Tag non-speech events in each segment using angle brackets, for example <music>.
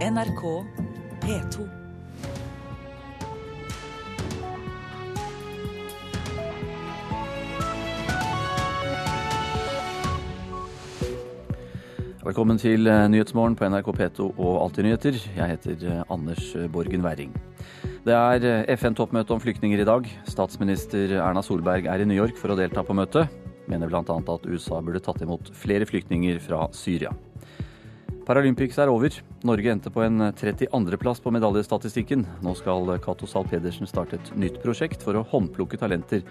NRK P2. Velkommen til eh, Nyhetsmorgen på NRK P2 og Alltid nyheter. Jeg heter eh, Anders Borgen Werring. Det er eh, FN-toppmøte om flyktninger i dag. Statsminister Erna Solberg er i New York for å delta på møtet. Mener bl.a. at USA burde tatt imot flere flyktninger fra Syria. Paralympics er over. Norge endte på en 32.-plass på medaljestatistikken. Nå skal Cato Zahl Pedersen starte et nytt prosjekt for å håndplukke talenter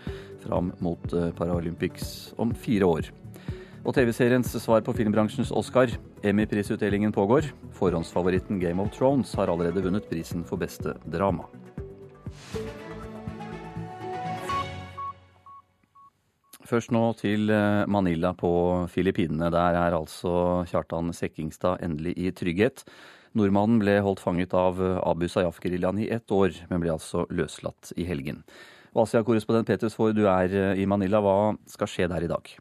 fram mot Paralympics om fire år. Og TV-seriens svar på filmbransjens Oscar. Emmy-prisutdelingen pågår. Forhåndsfavoritten Game of Thrones har allerede vunnet prisen for beste drama. Først nå til eh, Manila på Filippinene. Der er altså Kjartan Sekkingstad endelig i trygghet. Nordmannen ble holdt fanget av eh, Abu Sayyaf-geriljaen i ett år, men ble altså løslatt i helgen. Asia-korrespondent Peter Svaar, du er eh, i Manila. Hva skal skje der i dag?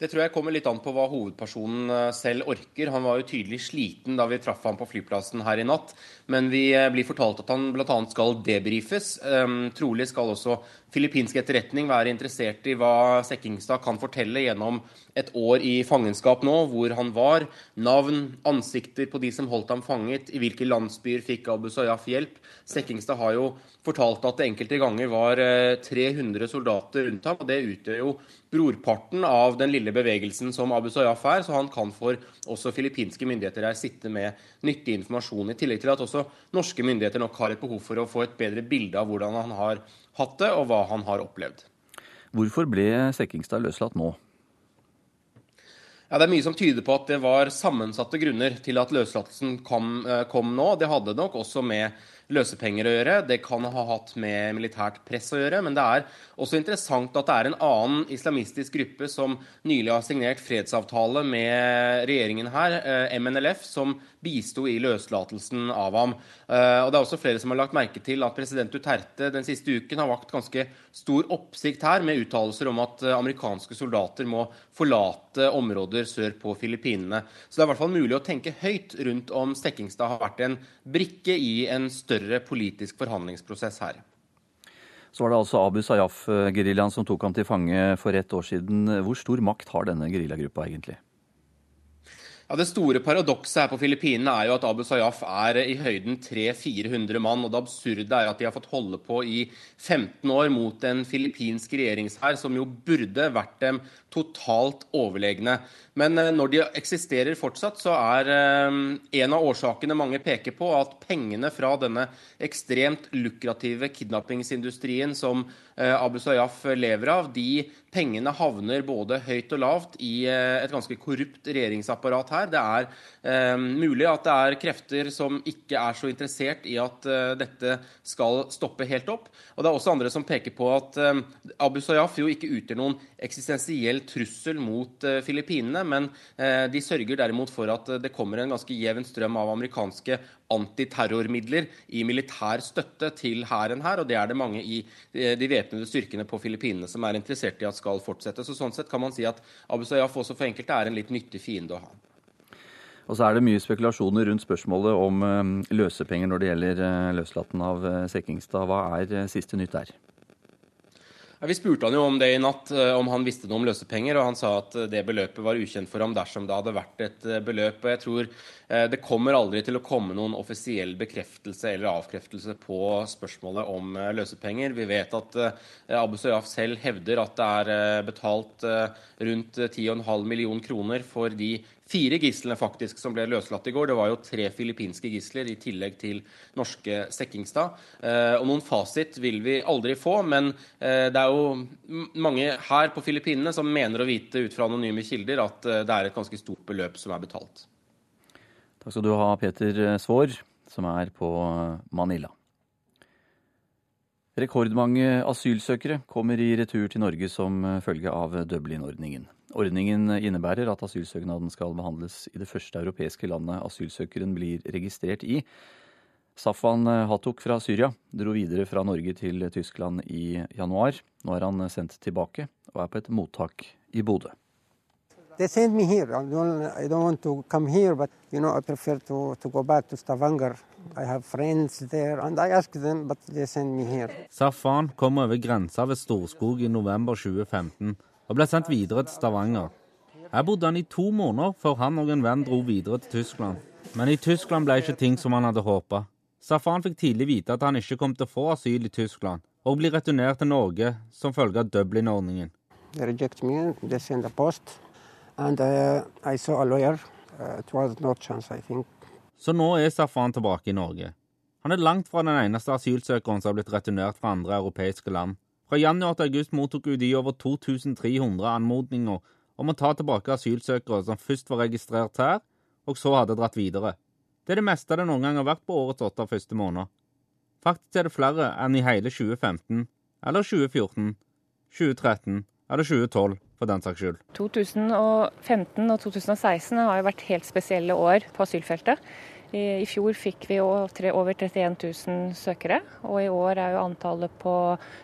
Det tror jeg kommer litt an på hva hovedpersonen eh, selv orker. Han var jo tydelig sliten da vi traff ham på flyplassen her i natt. Men vi eh, blir fortalt at han bl.a. skal debrifes. Um, trolig skal også filippinsk etterretning være interessert i hva Sekkingstad kan fortelle gjennom et år i fangenskap nå, hvor han var. Navn, ansikter på de som holdt ham fanget, i hvilke landsbyer fikk Abu Sayyaf hjelp. Sekkingstad har jo fortalt at det enkelte ganger var 300 soldater rundt ham. og Det utgjør jo brorparten av den lille bevegelsen som Abu Sayyaf er, så han kan for også filippinske myndigheter her sitte med nyttig informasjon. I tillegg til at også norske myndigheter nok har et behov for å få et bedre bilde av hvordan han har hatt det, og hva han har opplevd. Hvorfor ble Sekkingstad løslatt nå? Ja, Det er mye som tyder på at det var sammensatte grunner til at løslatelsen kom, eh, kom nå. Det hadde nok også med løsepenger å gjøre. Det kan ha hatt med militært press å gjøre. Men det er også interessant at det er en annen islamistisk gruppe som nylig har signert fredsavtale med regjeringen her, eh, MNLF, som bisto i løslatelsen av ham. Eh, og det er også flere som har lagt merke til at president Duterte den siste uken har vakt ganske stor oppsikt her, med uttalelser om at eh, amerikanske soldater må forlate områder sør på Filippinene. Så det er i hvert fall mulig å tenke høyt rundt om Stekkingstad har vært en brikke i en større politisk forhandlingsprosess her. Så var det altså Abu Sayyaf-geriljaen som tok ham til fange for ett år siden. Hvor stor makt har denne geriljagruppa egentlig? Ja, Det store paradokset her på Filippinene er jo at Abu Sayyaf er i høyden 300-400 mann. og Det absurde er at de har fått holde på i 15 år mot en filippinsk regjeringshær som jo burde vært dem totalt overlegne. Men eh, når de eksisterer fortsatt, så er eh, en av årsakene mange peker på, at pengene fra denne ekstremt lukrative kidnappingsindustrien som eh, Abu Sayyaf lever av, de pengene havner både høyt og lavt i et ganske korrupt regjeringsapparat her. Det er eh, mulig at det er krefter som ikke er så interessert i at eh, dette skal stoppe helt opp. Og det er også andre som peker på at eh, Abu Sayyaf jo ikke utgjør noen eksistensiell trussel mot eh, Filippinene, men eh, de sørger derimot for at det kommer en ganske jevn strøm av amerikanske antiterrormidler i militær støtte til hæren her, og det er det mange i eh, de væpnede styrkene på Filippinene som er interessert i at skal fortsette. Så Sånn sett kan man si at Abu Sayyaf også for enkelte er en litt nyttig fiende å ha. Og så er det mye spekulasjoner rundt spørsmålet om eh, løsepenger når det gjelder løslatten løslaten av eh, Sekkingstad. Hva er siste nytt der? Ja, vi spurte han jo om det i natt, om han visste noe om løsepenger, og han sa at det beløpet var ukjent for ham dersom det hadde vært et beløp. og jeg tror det kommer aldri til å komme noen offisiell bekreftelse eller avkreftelse på spørsmålet om løsepenger. Vi vet at Abu Soyaf selv hevder at det er betalt rundt 10,5 million kroner for de fire gislene faktisk som ble løslatt i går. Det var jo tre filippinske gisler i tillegg til norske Sekkingstad. Eh, og noen fasit vil vi aldri få, men eh, det er jo mange her på Filippinene som mener å vite ut fra anonyme kilder at eh, det er et ganske stort beløp som er betalt. Takk skal du ha, Peter Svaar, som er på Manila. Rekordmange asylsøkere kommer i retur til Norge som følge av Dublin-ordningen. Ordningen innebærer at asylsøknaden skal behandles i det første europeiske landet asylsøkeren blir registrert i. Safwan Hatok fra Syria dro videre fra Norge til Tyskland i januar. Nå er han sendt tilbake og er på et mottak i Bodø. They sent me here. I don't, I don't want to come here, but you know, I prefer to, to go back to Stavanger. I have friends there, and I ask them, but they sent me here. Safan kom over grensa ved Storskog i november 2015 og ble sendt videre til Stavanger. Her bodde han i to måneder før han og en venn dro videre til Tyskland. Men i Tyskland ble ikke ting som han hadde håpa. Safran fikk tidlig vite at han ikke kom til å få asyl i Tyskland, og bli returnert til Norge som følge av Dublin-ordningen. They reject me. They send a post, and uh, I saw a lawyer. Uh, it was no chance, I think. Så nå er Safran tilbake i Norge. Han er langt fra den eneste asylsøkeren som har blitt returnert fra andre europeiske land. Fra januar til august mottok UDI over 2300 anmodninger om å ta tilbake asylsøkere som først var registrert her, og så hadde dratt videre. Det er det meste det noen gang har vært på årets åtte første måneder. Faktisk er det flere enn i hele 2015, eller 2014, 2013 eller 2012 for den saks skyld. 2015 og 2016 har jo vært helt spesielle år på asylfeltet. I fjor fikk vi over 31 000 søkere, og i år er jo antallet på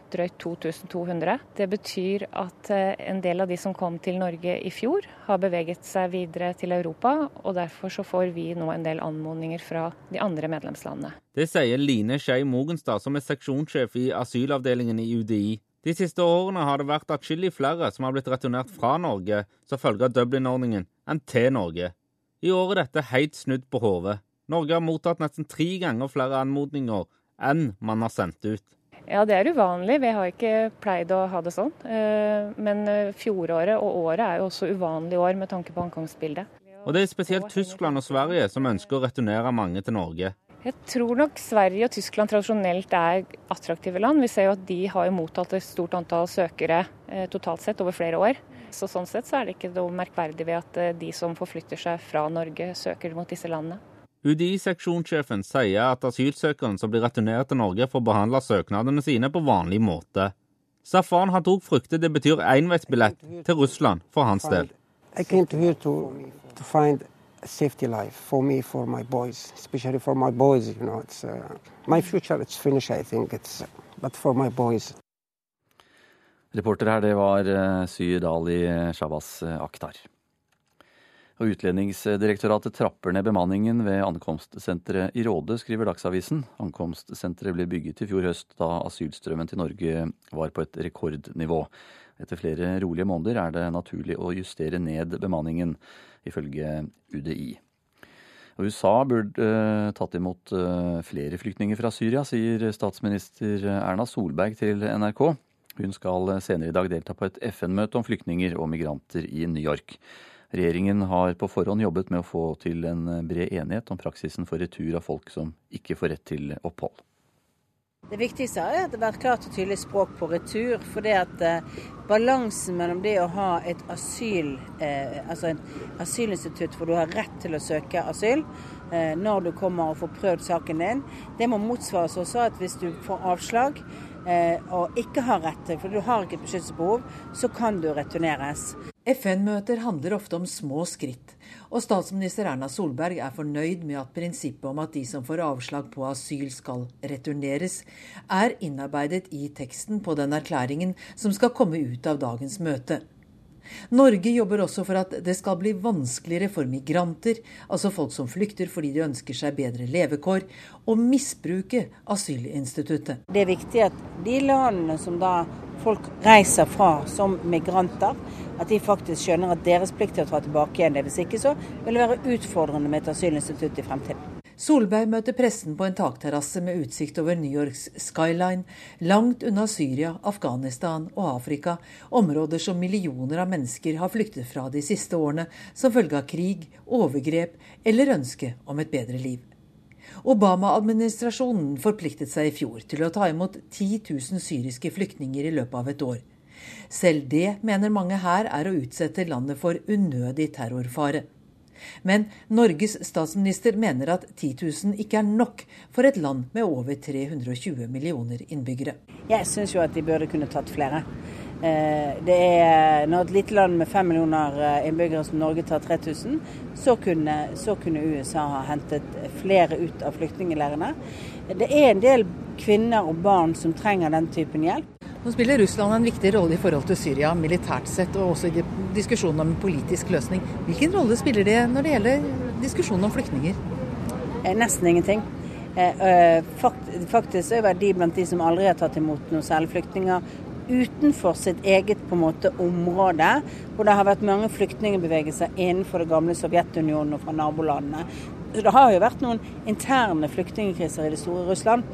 drøyt 2200. Det betyr at eh, en del av de som kom til Norge i fjor, har beveget seg videre til Europa, og derfor så får vi nå en del anmodninger fra de andre medlemslandene. Det sier Line Skei Mogenstad, som er seksjonssjef i asylavdelingen i UDI. De siste årene har det vært atskillig flere som har blitt returnert fra Norge som følge av Dublin-ordningen, enn til Norge. I år er dette helt snudd på hodet. Norge har mottatt nesten tre ganger flere anmodninger enn man har sendt ut. Ja, det er uvanlig. Vi har ikke pleid å ha det sånn. Eh, men eh, fjoråret og året er jo også uvanlige år med tanke på ankomstbildet. Og det er spesielt Tyskland og Sverige som ønsker å returnere mange til Norge. Jeg tror nok Sverige og Tyskland tradisjonelt er attraktive land. Vi ser jo at de har mottatt et stort antall søkere eh, totalt sett over flere år. Så Sånn sett så er det ikke noe merkverdig ved at de som forflytter seg fra Norge, søker mot disse landene. UDI-seksjonssjefen sier at asylsøkerne som blir returnert til Norge, får behandla søknadene sine på vanlig måte. Safran har òg fryktet det betyr enveisbillett til Russland for hans del. safety life for me, for my boys, especially for my boys. You know, it's uh, my future. It's finished, I think. It's but for my boys. Reporter her, det var Syed Ali Shabas uh, Akhtar. Og Utlendingsdirektoratet trapper ned bemanningen ved ankomstsenteret i Råde, skriver Dagsavisen. Ankomstsenteret ble bygget i fjor høst da asylstrømmen til Norge var på et rekordnivå. Etter flere rolige måneder er det naturlig å justere ned bemanningen, ifølge UDI. USA burde uh, tatt imot uh, flere flyktninger fra Syria, sier statsminister Erna Solberg til NRK. Hun skal senere i dag delta på et FN-møte om flyktninger og migranter i New York. Regjeringen har på forhånd jobbet med å få til en bred enighet om praksisen for retur av folk som ikke får rett til opphold. Det viktigste er at det har vært klart og tydelig språk på retur. For det at eh, balansen mellom det å ha et asyl, eh, altså en asylinstitutt hvor du har rett til å søke asyl eh, når du kommer og får prøvd saken din, det må motsvares også at hvis du får avslag eh, og ikke har rett til, for du har ikke et beskyttelsesbehov, så kan du returneres. FN-møter handler ofte om små skritt, og statsminister Erna Solberg er fornøyd med at prinsippet om at de som får avslag på asyl skal returneres, er innarbeidet i teksten på den erklæringen som skal komme ut av dagens møte. Norge jobber også for at det skal bli vanskeligere for migranter, altså folk som flykter fordi de ønsker seg bedre levekår, å misbruke asylinstituttet. Det er viktig at de landene som da folk reiser fra som migranter, at de faktisk skjønner at deres plikt er å ta tilbake igjen det. Hvis ikke så vil det være utfordrende med et asylinstitutt i fremtiden. Solberg møter pressen på en takterrasse med utsikt over New Yorks skyline, langt unna Syria, Afghanistan og Afrika, områder som millioner av mennesker har flyktet fra de siste årene som følge av krig, overgrep eller ønske om et bedre liv. Obama-administrasjonen forpliktet seg i fjor til å ta imot 10 000 syriske flyktninger i løpet av et år. Selv det mener mange her er å utsette landet for unødig terrorfare. Men Norges statsminister mener at 10 000 ikke er nok for et land med over 320 millioner innbyggere. Jeg syns jo at de burde kunne tatt flere. Eh, det er Når et lite land med fem millioner eh, innbyggere som Norge tar 3000, så kunne, så kunne USA ha hentet flere ut av flyktningleirene. Det er en del kvinner og barn som trenger den typen hjelp. Nå spiller Russland en viktig rolle i forhold til Syria militært sett, og også i diskusjonen om en politisk løsning. Hvilken rolle spiller det når det gjelder diskusjonen om flyktninger? Eh, nesten ingenting. Eh, eh, faktisk er de blant de som aldri har tatt imot noen særlig flyktninger utenfor sitt eget på en måte område, hvor det har vært mange flyktningbevegelser innenfor det gamle Sovjetunionen og fra nabolandene. Det har jo vært noen interne flyktningkriser i det store Russland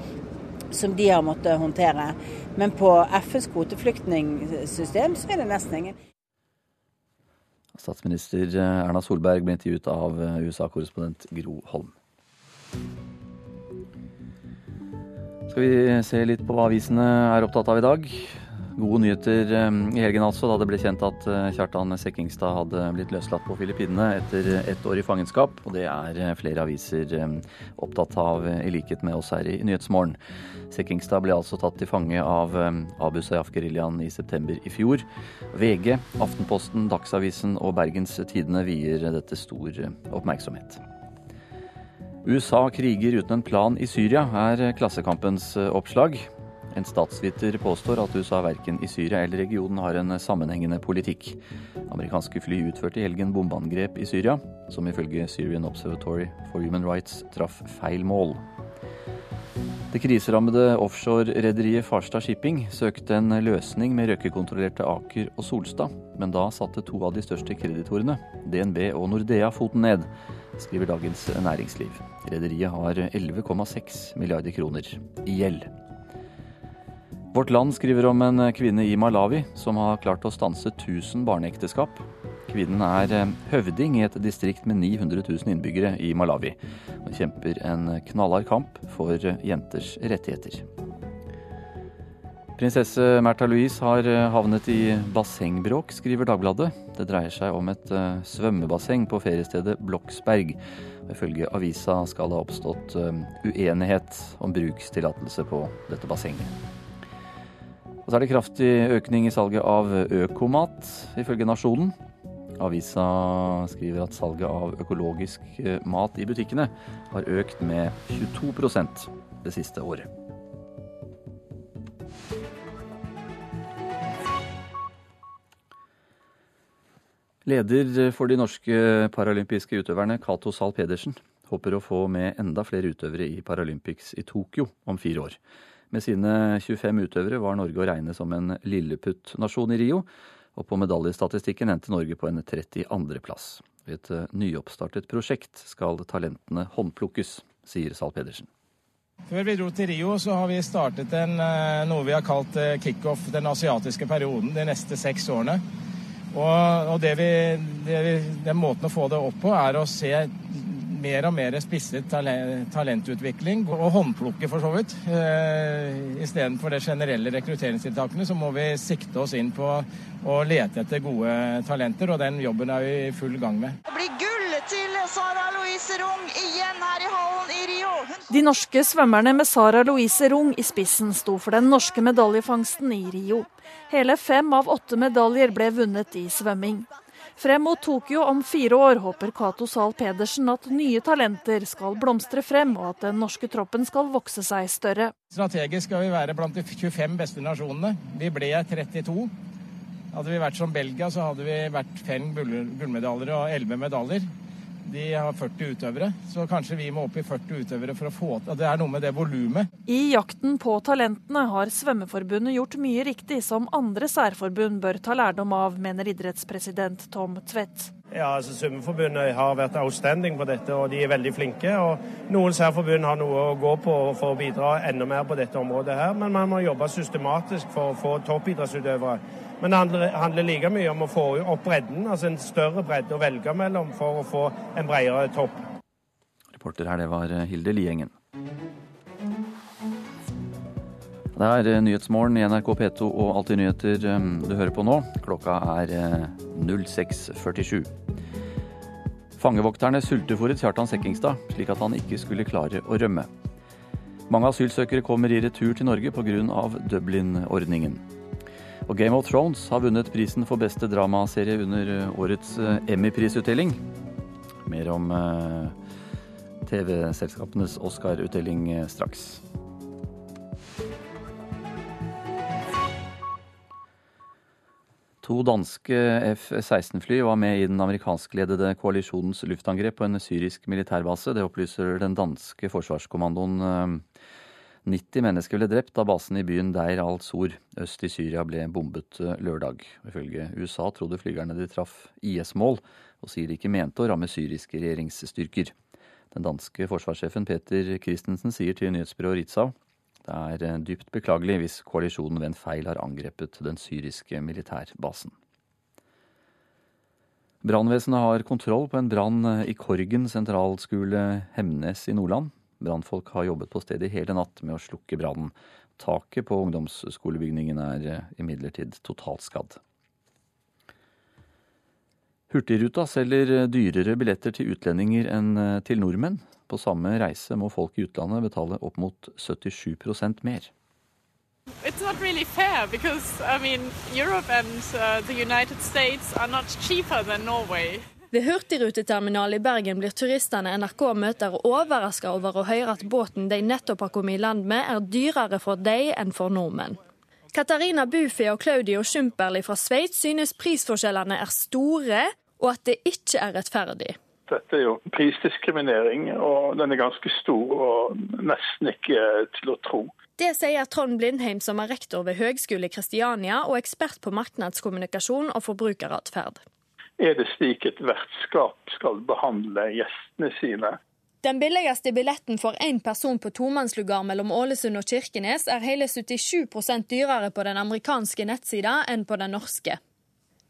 som de har måttet håndtere. Men på FNs kvoteflyktningsystem så er det nesten ingen. Statsminister Erna Solberg ble intervjuet av USA-korrespondent Gro Holm. Skal vi se litt på hva avisene er opptatt av i dag. Gode nyheter eh, i helgen altså, da det ble kjent at eh, Kjartan Sekkingstad hadde blitt løslatt på Filippinene etter ett år i fangenskap. Og det er eh, flere aviser opptatt av, i likhet med oss her i Nyhetsmorgen. Sekkingstad ble altså tatt til fange av Abu Sayyaf-geriljaen i september i fjor. VG, Aftenposten, Dagsavisen og Bergens Tidende vier dette stor oppmerksomhet. USA kriger uten en plan i Syria, er Klassekampens oppslag. En statsviter påstår at USA verken i Syria eller regionen har en sammenhengende politikk. Amerikanske fly utførte i helgen bombeangrep i Syria, som ifølge Syrian Observatory for Human Rights traff feil mål. Det kriserammede offshorerederiet Farstad Shipping søkte en løsning med røykekontrollerte Aker og Solstad, men da satte to av de største kreditorene, DNB og Nordea, foten ned, skriver Dagens Næringsliv. Rederiet har 11,6 milliarder kroner i gjeld. Vårt Land skriver om en kvinne i Malawi som har klart å stanse 1000 barneekteskap. Kvinnen er eh, høvding i et distrikt med 900 000 innbyggere i Malawi, og kjemper en knallhard kamp for jenters rettigheter. Prinsesse Märtha Louise har eh, havnet i bassengbråk, skriver Dagbladet. Det dreier seg om et eh, svømmebasseng på feriestedet Bloksberg. Ifølge avisa skal det ha oppstått uenighet om brukstillatelse på dette bassenget. Og så er det kraftig økning i salget av økomat, ifølge Nasjonen. Avisa skriver at salget av økologisk eh, mat i butikkene har økt med 22% det siste året. Leder for de norske paralympiske utøverne, Cato Zahl Pedersen, håper å få med enda flere utøvere i Paralympics i Tokyo om fire år. Med sine 25 utøvere var Norge å regne som en lilleputtnasjon i Rio, og på medaljestatistikken endte Norge på en 32.-plass. Ved et eh, nyoppstartet prosjekt skal talentene håndplukkes, sier Zahl Pedersen. Før vi dro til Rio, så har vi startet en, eh, noe vi har kalt eh, kickoff den asiatiske perioden de neste seks årene. Og, og det vi, det vi, den måten å få det opp på, er å se mer og mer spisset talentutvikling, og håndplukke for så vidt. Eh, Istedenfor de generelle rekrutteringstiltakene, så må vi sikte oss inn på å lete etter gode talenter, og den jobben er vi i full gang med. Det blir gull til Sara Louise Rung igjen her i hallen i Rio. De norske svømmerne med Sara Louise Rung i spissen sto for den norske medaljefangsten i Rio. Hele fem av åtte medaljer ble vunnet i svømming. Frem mot Tokyo om fire år håper Cato Zahl Pedersen at nye talenter skal blomstre frem, og at den norske troppen skal vokse seg større. Strategisk skal vi være blant de 25 beste nasjonene. Vi ble 32. Hadde vi vært som Belgia, så hadde vi vært fem gullmedaljer og elleve medaljer. De har 40 utøvere, så kanskje vi må opp i 40 utøvere for å få til Det er noe med det volumet. I jakten på talentene har Svømmeforbundet gjort mye riktig som andre særforbund bør ta lærdom av, mener idrettspresident Tom Tvedt. Ja, altså Svømmeforbundet har vært outstanding på dette, og de er veldig flinke. og Noen særforbund har noe å gå på for å bidra enda mer på dette området, her, men man må jobbe systematisk for å få toppidrettsutøvere. Men det handler, like mye om å få opp bredden, altså en større bredde å velge mellom for å få en bredere topp. Reporter her, det var eh, Hilde Liengen. Det er eh, Nyhetsmorgen i NRK P2 og Alltid nyheter eh, du hører på nå. Klokka er 06.47. Fangevokterne sultefòret Kjartan Sekkingstad, slik at han ikke skulle klare å rømme. Mange asylsøkere kommer i retur til Norge pga. Dublin-ordningen. Og Game of Thrones har vunnet prisen for beste dramaserie under eh, årets eh, Emmy-prisutdeling. Mer om eh, TV-selskapenes Oscar-utdeling straks. To danske F-16-fly var med i den amerikanskledede koalisjonens luftangrep på en syrisk militærbase. Det opplyser den danske forsvarskommandoen. 90 mennesker ble drept da basen i byen Deir al-Sor øst i Syria ble bombet lørdag. Ifølge USA trodde flygerne de traff IS-mål, og sier de ikke mente å ramme syriske regjeringsstyrker. Den danske forsvarssjefen Peter Christensen sier til nyhetsbyrået Ritzau det er eh, dypt beklagelig hvis koalisjonen ved en feil har angrepet den syriske militærbasen. Brannvesenet har kontroll på en brann eh, i Korgen sentralskole Hemnes i Nordland. Brannfolk har jobbet på stedet hele natt med å slukke brannen. Taket på ungdomsskolebygningen er eh, imidlertid totalt skadd. Hurtigruta selger dyrere billetter til utlendinger enn til nordmenn. På samme reise må folk i utlandet betale opp mot 77% mer. It's not really fair because I mean Europe and uh, the United States are not cheaper than Norway. Ved hurtigruteterminalen i Bergen blir turistene NRK møter overraska over å høre at båten de nettopp har kommet i land med, er dyrere for dem enn for nordmenn. Katarina Bufi og Claudio Schumperli fra Sveits synes prisforskjellene er store, og at det ikke er rettferdig. Dette er jo prisdiskriminering, og den er ganske stor og nesten ikke til å tro. Det sier Trond Blindheim, som er rektor ved Høgskole Kristiania og ekspert på marknadskommunikasjon og forbrukeratferd. Er det slik et vertskap skal behandle gjestene sine? Den billigste billetten for én person på tomannslugar mellom Ålesund og Kirkenes er hele 77% dyrere på den amerikanske nettsida enn på den norske.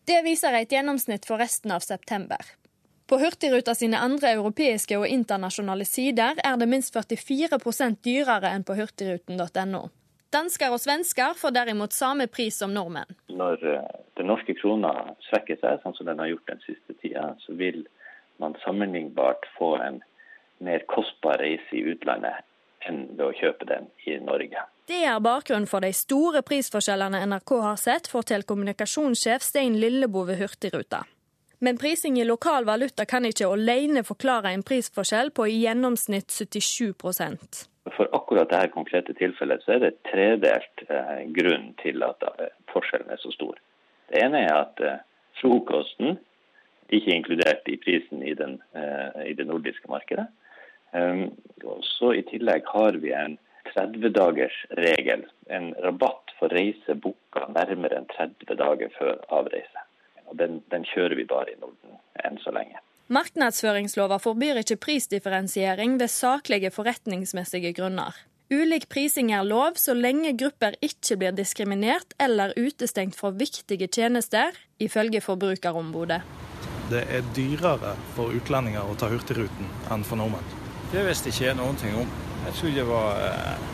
Det viser et gjennomsnitt for resten av september. På Hurtigruta sine andre europeiske og internasjonale sider er det minst 44% dyrere enn på hurtigruten.no. Dansker og svensker får derimot samme pris som nordmenn. Når eh, den norske krona svekker seg, sånn som den har gjort den siste tida, så vil man sammenlignbart få en mer kostbar reise i utlandet enn ved å kjøpe den i Norge. Det er bakgrunnen for de store prisforskjellene NRK har sett, forteller kommunikasjonssjef Stein Lillebo ved Hurtigruta. Men prising i lokal valuta kan ikke alene forklare en prisforskjell på i gjennomsnitt 77 For akkurat dette konkrete tilfellet så er det tredelt eh, grunn til at eh, forskjellen er så stor. Det ene er at eh, frokosten ikke er inkludert i prisen i, den, i det nordiske markedet. Um, så I tillegg har vi en 30-dagers regel, en rabatt for reise booka nærmere enn 30 dager før avreise og den, den kjører vi bare i Norden enn så lenge. Marknadsføringslova forbyr ikke prisdifferensiering ved saklige forretningsmessige grunner. Ulik prising er lov så lenge grupper ikke blir diskriminert eller utestengt fra viktige tjenester, ifølge Forbrukerombudet. Det er dyrere for utlendinger å ta Hurtigruten enn for nordmenn. Det visste ikke jeg noen ting om. Jeg tror det var eh,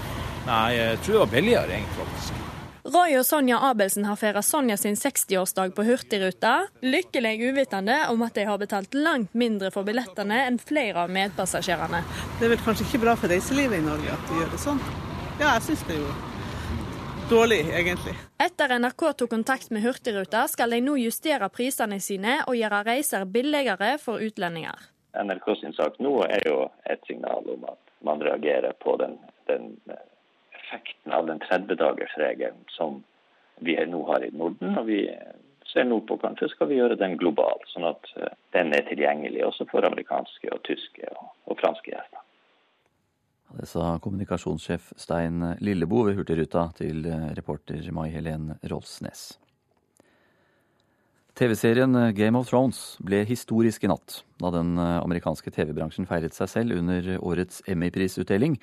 Nei, jeg tror det var billigere, egentlig. faktisk. Roy og Sonja Abelsen har feira Sonja sin 60-årsdag på Hurtigruta, lykkelig uvitende om at de har betalt langt mindre for billettene enn flere av medpassasjerene. Det er vel kanskje ikke bra for reiselivet i Norge at de gjør det sånn? Ja, jeg syns det er jo dårlig, egentlig. Etter NRK tok kontakt med Hurtigruta, skal de nå justere prisene sine og gjøre reiser billigere for utlendinger. NRK sin sak nå er jo et signal om at man reagerer på den, den effekten av den 30-dagersregelen som vi nå har i Norden. Og vi ser nå på kanskje skal vi gjøre den global, sånn at eh, den er tilgjengelig også for amerikanske og tyske og, og franske gjester. Det sa kommunikasjonssjef Stein Lillebo ved Hurtigruta til eh, reporter Mai Helen Rolfsnes. TV-serien Game of Thrones ble historisk i natt, da den eh, amerikanske TV-bransjen feiret seg selv under årets Emmy-prisutdeling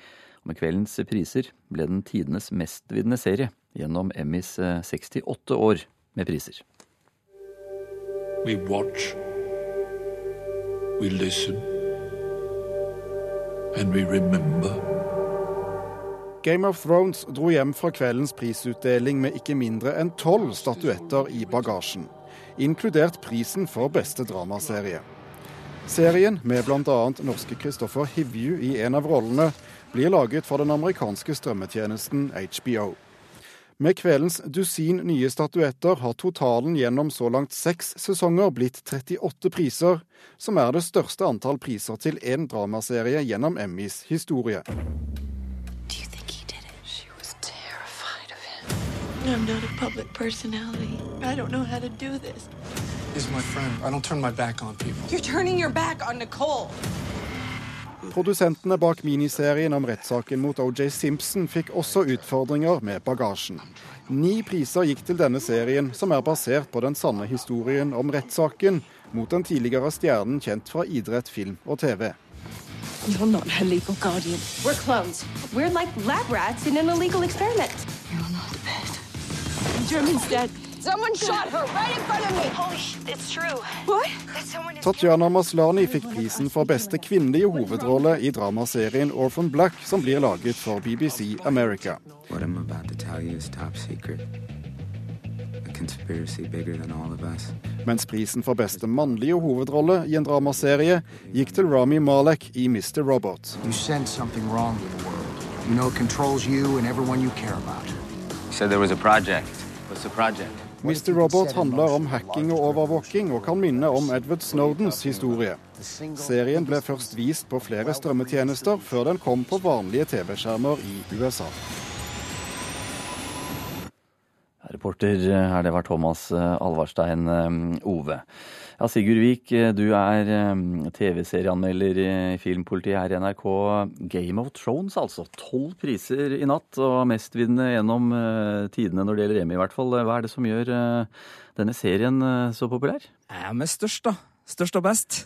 med kveldens priser ble den tidenes mestvinnende serie gjennom Emmys 68 eh, år med priser. We watch, we listen, and we remember. Game of Thrones dro hjem fra kveldens prisutdeling med ikke mindre enn tolv statuetter i bagasjen, inkludert prisen for beste dramaserie. Serien, med bl.a. norske Kristoffer Hivju i en av rollene, blir laget for den amerikanske strømmetjenesten HBO. Med kveldens dusin nye statuetter har totalen gjennom så langt seks sesonger blitt 38 priser, som er det største antall priser til én dramaserie gjennom Emmys historie. I'm not a public personality. I don't know how to do this. He's my friend. I don't turn my back on people. You're turning your back on Nicole. Produsentene bak miniserien om rettssaken mot OJ Simpson fikk også utfordringer med bagasjen. Ni priser gikk til denne serien, som er basert på den sanne historien om rettssaken mot den tidligere stjernen kjent fra idrett, film og TV. You're not a legal guardian. We're clones. We're like lab rats in an illegal experiment. You're not the best. Tatjana Maslani fikk prisen for beste kvinnelige hovedrolle i dramaserien Orphan Black, som blir laget for BBC America. What I'm about to tell you is top secret. A conspiracy bigger than all of us. Mens prisen for beste mannlige hovedrolle i en dramaserie gikk til Rami Malek i Mr. Robot. You sense something wrong with the world. You know it controls you and everyone you care about. You said there was a project. Mr. Robot handler om hacking og overvåking og kan minne om Edward Snowdens historie. Serien ble først vist på flere strømmetjenester før den kom på vanlige TV-skjermer i USA. Reporter her, det var Thomas eh, Alvarstein eh, Ove. Ja, Sigurd Vik, eh, du er TV-serieanmelder i Filmpolitiet her i NRK. Game of Thrones, altså. Tolv priser i natt, og mestvinnende gjennom tidene når det gjelder Emmy, i hvert fall. Hva er det som gjør denne serien så populær? Jeg er mest størst, da. Størst og best.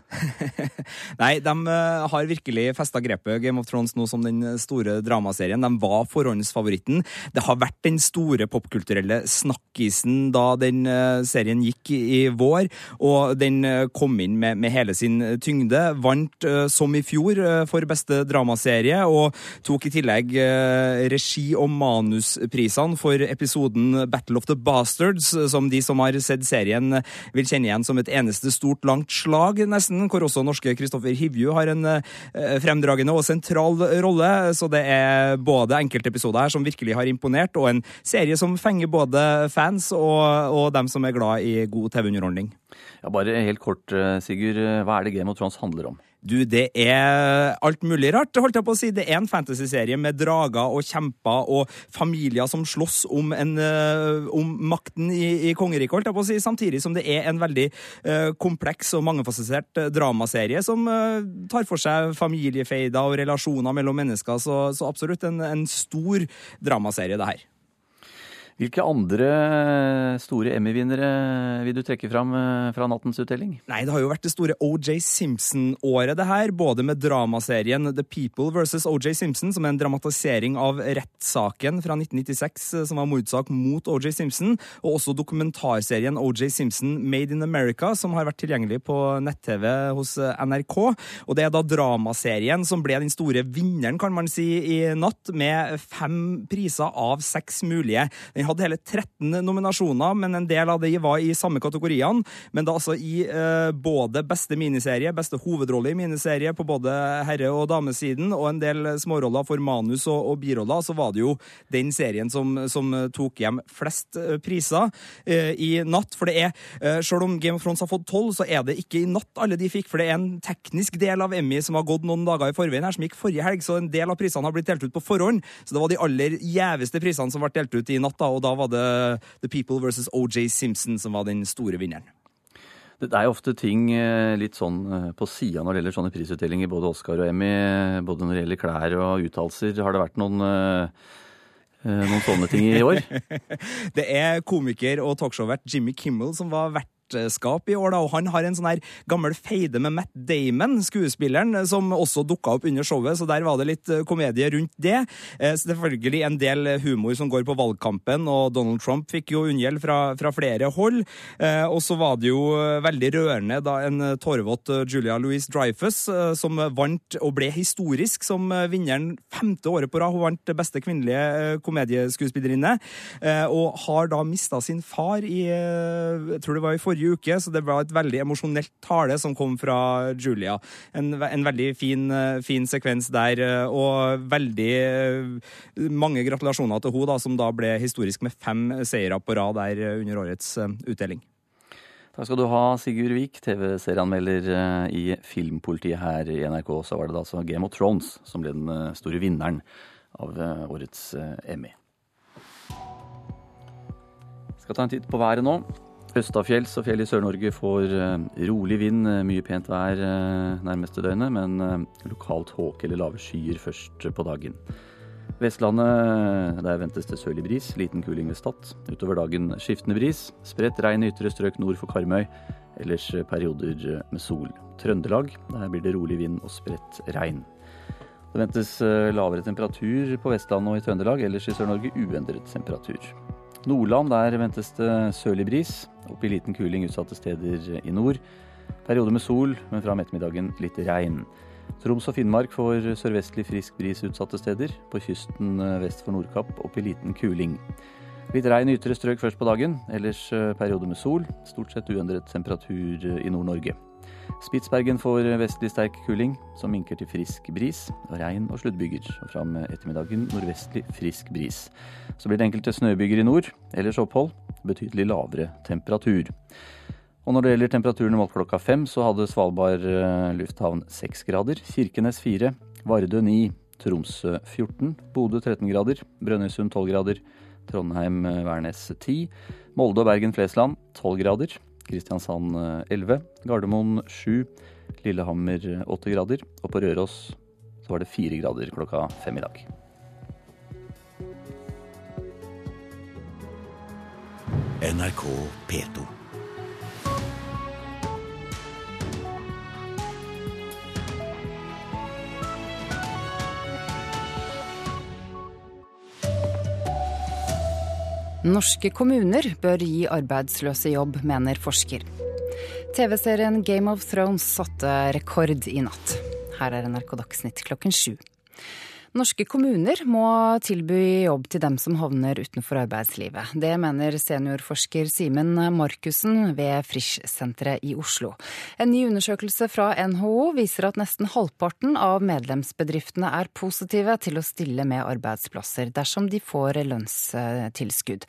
<laughs> Nei, de uh, har virkelig festa grepet Game of Thrones nå som den store dramaserien. De var forhåndsfavoritten. Det har vært den store popkulturelle snakkisen da den uh, serien gikk i, vår, og den uh, kom inn med, med, hele sin tyngde. Vant som i fjor for beste dramaserie, og tok i tillegg regi- og manusprisene for episoden Battle of the Bastards, som de som har sett serien vil kjenne igjen som et eneste stort, langt slag, nesten, hvor også norske Kristoffer Hivju har en eh, fremdragende og sentral rolle. Så det er både enkeltepisoder her som virkelig har imponert, og en serie som fenger både fans og, og dem som er glad i god TV-underholdning. Ja, bare helt kort, Sigurd. Hva er det Game of Thrones handler om? Du, det er alt mulig rart, holdt jeg på å si. Det er en fantasyserie med drager og kjemper og familier som slåss om, en, om makten i, i kongeriket, holdt jeg på å si. Samtidig som det er en veldig uh, kompleks og mangefasettert dramaserie som tar for seg familiefeider og relasjoner mellom mennesker. Så, så absolutt en, en stor dramaserie, det her. Hvilke andre store Emmy-vinnere vil du trekke fram fra nattens utdeling? Nei, Det har jo vært det store OJ Simpson-året, det her. Både med dramaserien The People versus OJ Simpson, som er en dramatisering av rettssaken fra 1996, som var mordsak mot OJ Simpson, og også dokumentarserien OJ Simpson Made in America, som har vært tilgjengelig på nett-TV hos NRK. Og det er da dramaserien som ble den store vinneren, kan man si, i natt, med fem priser av seks mulige. Den hadde hele 13 nominasjoner, men en del av de var i samme kategoriene. Men da altså i eh, både beste miniserie, beste hovedrolle i miniserie på både herre- og damesiden, og en del småroller for manus og, og biroller, så var det jo den serien som, som tok hjem flest eh, priser eh, i natt. For det er, eh, selv om Game of Thrones har fått tolv, så er det ikke i natt alle de fikk, for det er en teknisk del av Emmy som har gått noen dager i forveien her, som gikk forrige helg, så en del av prisene har blitt delt ut på forhånd. Så det var de aller gjeveste prisene som ble delt ut i natt, da, og da var det The People versus OJ Simpson som var den store vinneren. Det er jo ofte ting litt sånn på sida når det gjelder sånne prisutdelinger, både Oscar og Emmy. Både når det gjelder klær og uttalelser. Har det vært noen, noen sånne ting i år? <laughs> det er komiker og talkshow-vert Jimmy Kimmel som var vert vertskap i år, da, og han har en sånn her gammel feide med Matt Damon, skuespilleren, som også dukka opp under showet, så der var det litt komedie rundt det. Eh, selvfølgelig en del humor som går på valgkampen, og Donald Trump fikk jo unngjeld fra, fra flere hold. Eh, og så var det jo veldig rørende da en tårevåt Julia Louise Dreyfus, som vant og ble historisk som vinneren femte året på rad. Hun vant beste kvinnelige komedieskuespillerinne, og har da mista sin far i jeg tror det var i forrige forrige uke, så det var et veldig emosjonelt tale som kom fra Julia. En, en veldig fin, fin, sekvens der, og veldig mange gratulasjoner til henne, som da ble historisk med fem seire på rad der under årets utdeling. Takk skal du ha, Sigurd Vik, TV-serieanmelder i Filmpolitiet her i NRK. Så var det da altså Game of Thrones som ble den store vinneren av årets Emmy. Skal ta en titt på været nå. Østafjells og fjell i Sør-Norge får eh, rolig vind, eh, mye pent vær eh, nærmeste døgnet, men lokalt håke eller lave skyer først på dagen. Vestlandet der ventes det sørlig bris, liten kuling ved Stad. Utover dagen skiftende bris. Spredt regn i ytre strøk nord for Karmøy. Ellers perioder med sol. Trøndelag der blir det rolig vind og spredt regn. Det ventes lavere temperatur på Vestlandet og i Trøndelag. Ellers i Sør-Norge uendret temperatur. Nordland der ventes det sørlig bris. Opp i liten kuling utsatte steder i nord. Periode med sol, men fra ettermiddagen litt regn. Troms og Finnmark får sørvestlig frisk bris utsatte steder. På kysten eh, vest for Nordkapp opp i liten kuling. Litt regn i ytre strøk først på dagen, ellers perioder periode med sol. Stort sett uendret temperatur i Nord-Norge. Spitsbergen får vestlig sterk kuling, som minker til frisk bris. Regn og sluddbyger. Og fram ettermiddagen nordvestlig frisk bris. Så blir det enkelte snøbyger i nord. Ellers opphold. Betydelig lavere temperatur. Og når det gjelder temperaturen målt klokka fem, så hadde Svalbard eh, lufthavn seks grader. Kirkenes fire. Vardø ni. Tromsø 14. Bodø 13 grader. Brønnøysund 12 grader. Trondheim-Værnes eh, 10. Molde og Bergen-Flesland 12 grader. Kristiansand 11, Gardermoen 7, Lillehammer 8 grader. Og på Røros så var det 4 grader klokka fem i dag. NRK P2. Norske kommuner bør gi arbeidsløse jobb, mener forsker. TV-serien Game of Thrones satte rekord i natt. Her er NRK Dagsnytt klokken sju. Norske kommuner må tilby jobb til dem som havner utenfor arbeidslivet. Det mener seniorforsker Simen Markussen ved Frisch-senteret i Oslo. En ny undersøkelse fra NHO viser at nesten halvparten av medlemsbedriftene er positive til å stille med arbeidsplasser dersom de får lønnstilskudd.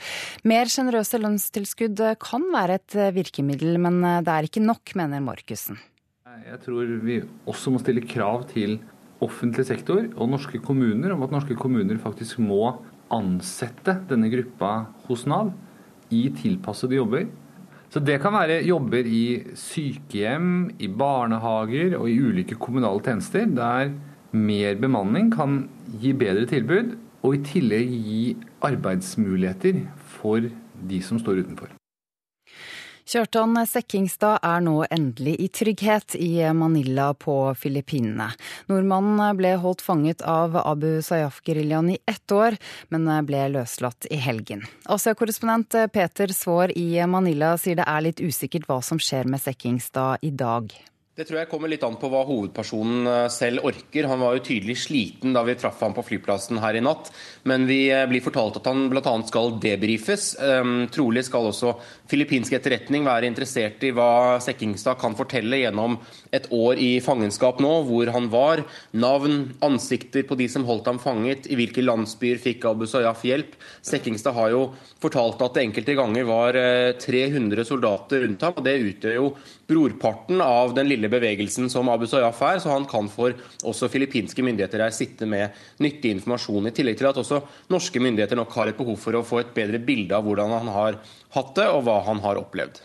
Mer sjenerøse lønnstilskudd kan være et virkemiddel, men det er ikke nok, mener Markussen. Jeg tror vi også må stille krav til offentlig sektor og norske kommuner om at norske kommuner faktisk må ansette denne gruppa hos Nav i tilpassede jobber. Så det kan være jobber i sykehjem, i barnehager og i ulike kommunale tjenester der mer bemanning kan gi bedre tilbud, og i tillegg gi arbeidsmuligheter for de som står utenfor. Kjartan Sekkingstad er nå endelig i trygghet i Manila på Filippinene. Nordmannen ble holdt fanget av Abu Sayyaf-geriljaen i ett år, men ble løslatt i helgen. Asia-korrespondent Peter Svaar i Manila sier det er litt usikkert hva som skjer med Sekkingstad i dag. Det tror jeg kommer litt an på hva hovedpersonen eh, selv orker. Han var jo tydelig sliten da vi traff ham på flyplassen her i natt. Men vi eh, blir fortalt at han bl.a. skal debrifes. Um, trolig skal også filippinsk etterretning være interessert i hva Sekkingstad kan fortelle gjennom et år i fangenskap nå, hvor han var. Navn, ansikter på de som holdt ham fanget, i hvilke landsbyer fikk Abu Sayyaf hjelp. Sekkingstad har jo fortalt at det enkelte ganger var 300 soldater rundt ham, og det utgjør jo brorparten av den lille bevegelsen som Abu Sayyaf er, så han kan for også filippinske myndigheter her sitte med nyttig informasjon. I tillegg til at også norske myndigheter nok har et behov for å få et bedre bilde av hvordan han har hatt det, og hva han har opplevd.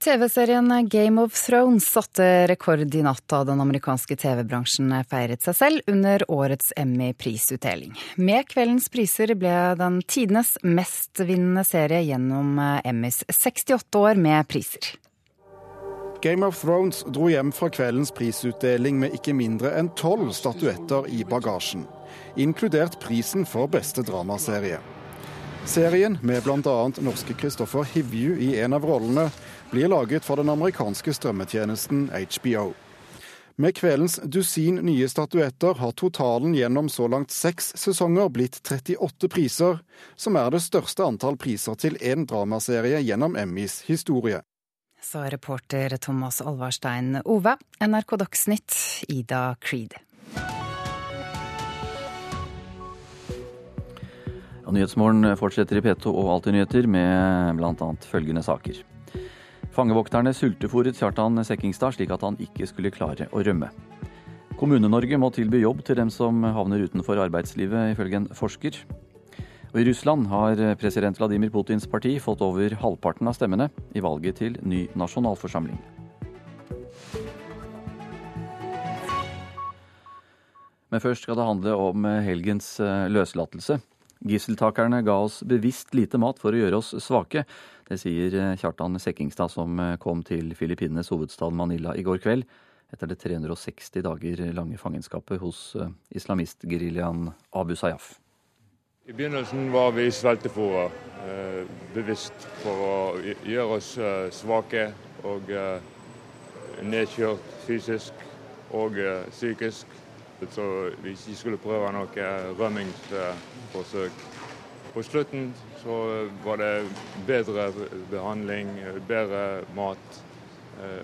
TV-serien Game of Thrones satte rekord i natt da den amerikanske TV-bransjen feiret seg selv under årets Emmy-prisutdeling. Med kveldens priser ble den tidenes mestvinnende serie gjennom Emmys 68 år med priser. Game of Thrones dro hjem fra kveldens prisutdeling med ikke mindre enn tolv statuetter i bagasjen, inkludert prisen for beste dramaserie. Serien, med bl.a. norske Christopher Hivju i en av rollene, blir laget for den amerikanske strømmetjenesten HBO. Med kveldens dusin nye statuetter har totalen gjennom så langt seks sesonger blitt 38 priser, som er det største antall priser til én dramaserie gjennom Emmys historie sa reporter Thomas Alvarstein Ove. NRK Dagsnytt, Ida Creed. Og Nyhetsmorgen fortsetter i P2 og Alltid nyheter med bl.a. følgende saker. Fangevokterne sultefòret Kjartan Sekkingstad slik at han ikke skulle klare å rømme. Kommune-Norge må tilby jobb til dem som havner utenfor arbeidslivet, ifølge en forsker. Og I Russland har president Vladimir Putins parti fått over halvparten av stemmene i valget til ny nasjonalforsamling. Men først skal det handle om helgens eh, løslatelse. Gisseltakerne ga oss bevisst lite mat for å gjøre oss svake. Det sier eh, Kjartan Sekkingstad, som eh, kom til Filippinenes hovedstad Manila i går kveld etter det 360 dager lange fangenskapet hos islamistgeriljaen Abu Sayyaf. I begynnelsen var vi sveltefòra, eh, bevisst for å gjøre oss eh, svake og eh, nedkjørt fysisk og psykisk. Så vi ikke skulle prøve noe rømmingsforsøk. På slutten så var det bedre behandling, bedre mat,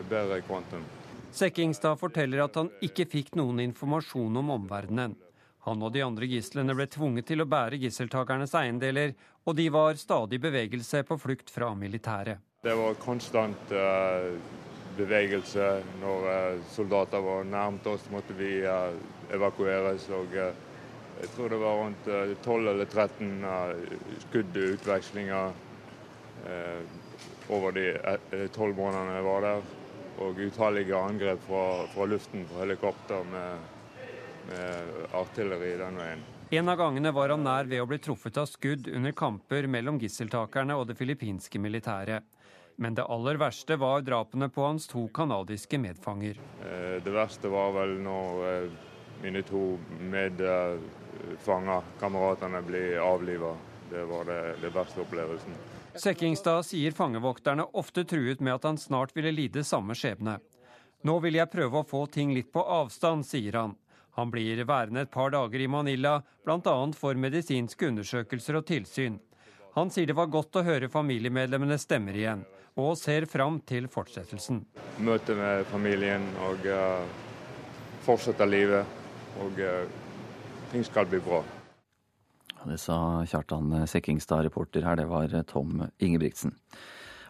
bedre kvantum. Sekkingstad forteller at han ikke fikk noen informasjon om omverdenen. Han og de andre gislene ble tvunget til å bære gisseltakernes eiendeler, og de var stadig bevegelse på flukt fra militæret. Det var konstant uh, bevegelse. Når uh, soldater var nærmt oss, måtte vi uh, evakueres. og Jeg tror det var rundt 12 eller 13 skuddutvekslinger over de tolv månedene jeg var der. Og utallige angrep fra, fra luften fra helikopter med med artilleri den veien. En av gangene var han nær ved å bli truffet av skudd under kamper mellom gisseltakerne og det filippinske militæret. Men det aller verste var drapene på hans to canadiske medfanger. Eh, det verste var vel når eh, mine to medfanger, kameratene, ble avliva. Det var det, det verste opplevelsen. Sekkingstad sier fangevokterne ofte truet med at han snart ville lide samme skjebne. Nå vil jeg prøve å få ting litt på avstand, sier han. Han blir værende et par dager i Manila, bl.a. for medisinske undersøkelser og tilsyn. Han sier det var godt å høre familiemedlemmene stemmer igjen, og ser fram til fortsettelsen. Møte med familien og uh, fortsette livet. Og uh, ting skal bli bra. Det sa Kjartan Sekkingstad, reporter her. Det var Tom Ingebrigtsen.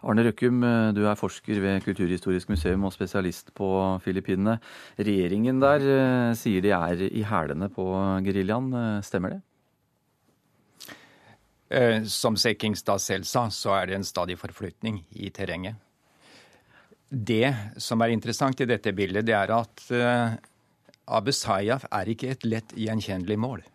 Arne Røkkum, eh, du er forsker ved Kulturhistorisk museum og spesialist på Filippinene. Regjeringen der eh, sier de er i hælene på geriljaen. Eh, stemmer det? Som Sekingstad selv sa, så er det en stadig forflytning i terrenget. Det som er interessant i dette bildet, det er at Abu Sayyaf er ikke et lett gjenkjennelig mål.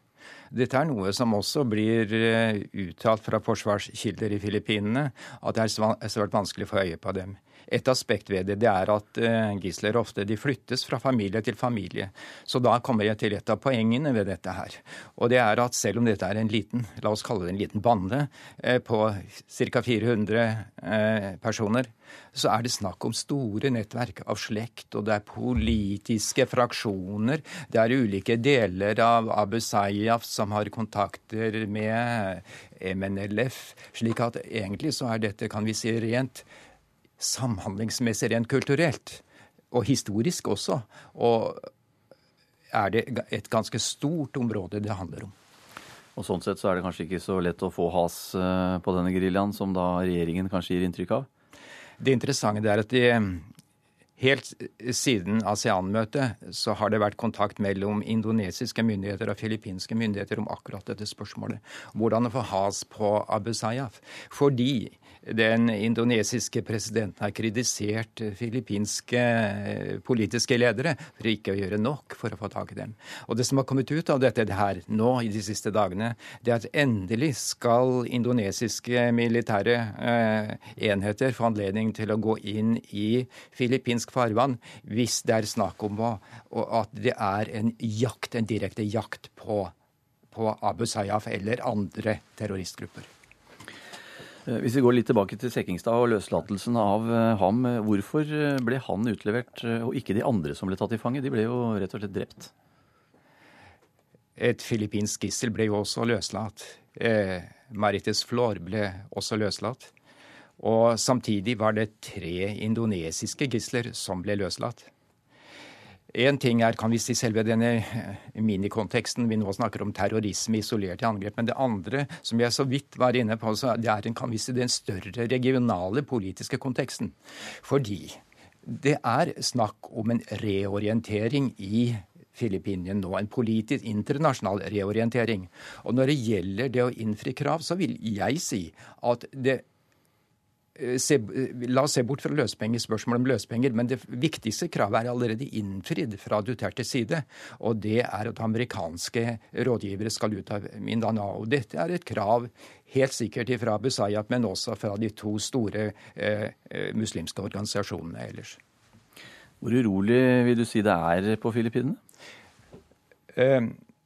Dette er noe som også blir eh, uttalt fra forsvarskilder i Filippinene, at det er svært vanskelig å få øye på dem. Et aspekt ved det, det er at uh, gisler ofte de flyttes fra familie til familie. Så da kommer jeg til et av poengene ved dette her. Og det er at selv om dette er en liten, la oss kalle det en liten bande uh, på ca. 400 uh, personer, så er det snakk om store nettverk av slekt, og det er politiske fraksjoner. Det er ulike deler av Abu Sayyaf som har kontakter med MNLF. Slik at egentlig så er dette, kan vi si, rent samhandlingsmessig, rent kulturelt, og historisk også, og er det et ganske stort område det handler om. Og Sånn sett så er det kanskje ikke så lett å få has eh, på denne geriljaen, som da regjeringen kanskje gir inntrykk av? Det interessante er at de, helt siden ASEAN-møtet så har det vært kontakt mellom indonesiske myndigheter og filippinske myndigheter om akkurat dette spørsmålet. Hvordan å få has på Abu Sayyaf. Fordi den indonesiske presidenten har kritisert filippinske eh, politiske ledere for ikke å gjøre nok for å få tak i dem. Og Det som har kommet ut av dette her nå i de siste dagene, det er at endelig skal indonesiske militære eh, enheter få anledning til å gå inn i filippinsk farvann hvis det er snakk om at det er en jakt, en direkte jakt på, på Abu Sayyaf eller andre terroristgrupper. Eh, hvis vi går litt tilbake til Sekkingstad og løslatelsen av eh, ham. Eh, hvorfor ble han utlevert, og ikke de andre som ble tatt i fange? De ble jo rett og slett drept. Et filippinsk gissel ble jo også løslatt. Eh, Marites Flor ble også løslatt. Og samtidig var det tre indonesiske gisler som ble løslatt. Én ting er kan vi si, selve denne eh, minikonteksten. Vi nå snakker om terrorisme isolert i angrep. Men det andre, som jeg så vidt var inne på, det er en, kan vi si, den større regionale politiske konteksten. Fordi det er snakk om en reorientering i Filippinene nå en politisk internasjonal reorientering. Og når det gjelder det å innfri krav, så vil jeg si at det se, eh, la oss se bort fra løspenger, spørsmålet om løspenger, men det viktigste kravet er allerede innfridd fra Dutertes side. Og det er at amerikanske rådgivere skal ut av Mindanao. Dette er et krav helt sikkert fra Busayat, men også fra de to store eh, eh, muslimske organisasjonene ellers. Hvor urolig vil du si det er på Filippinene? Eh,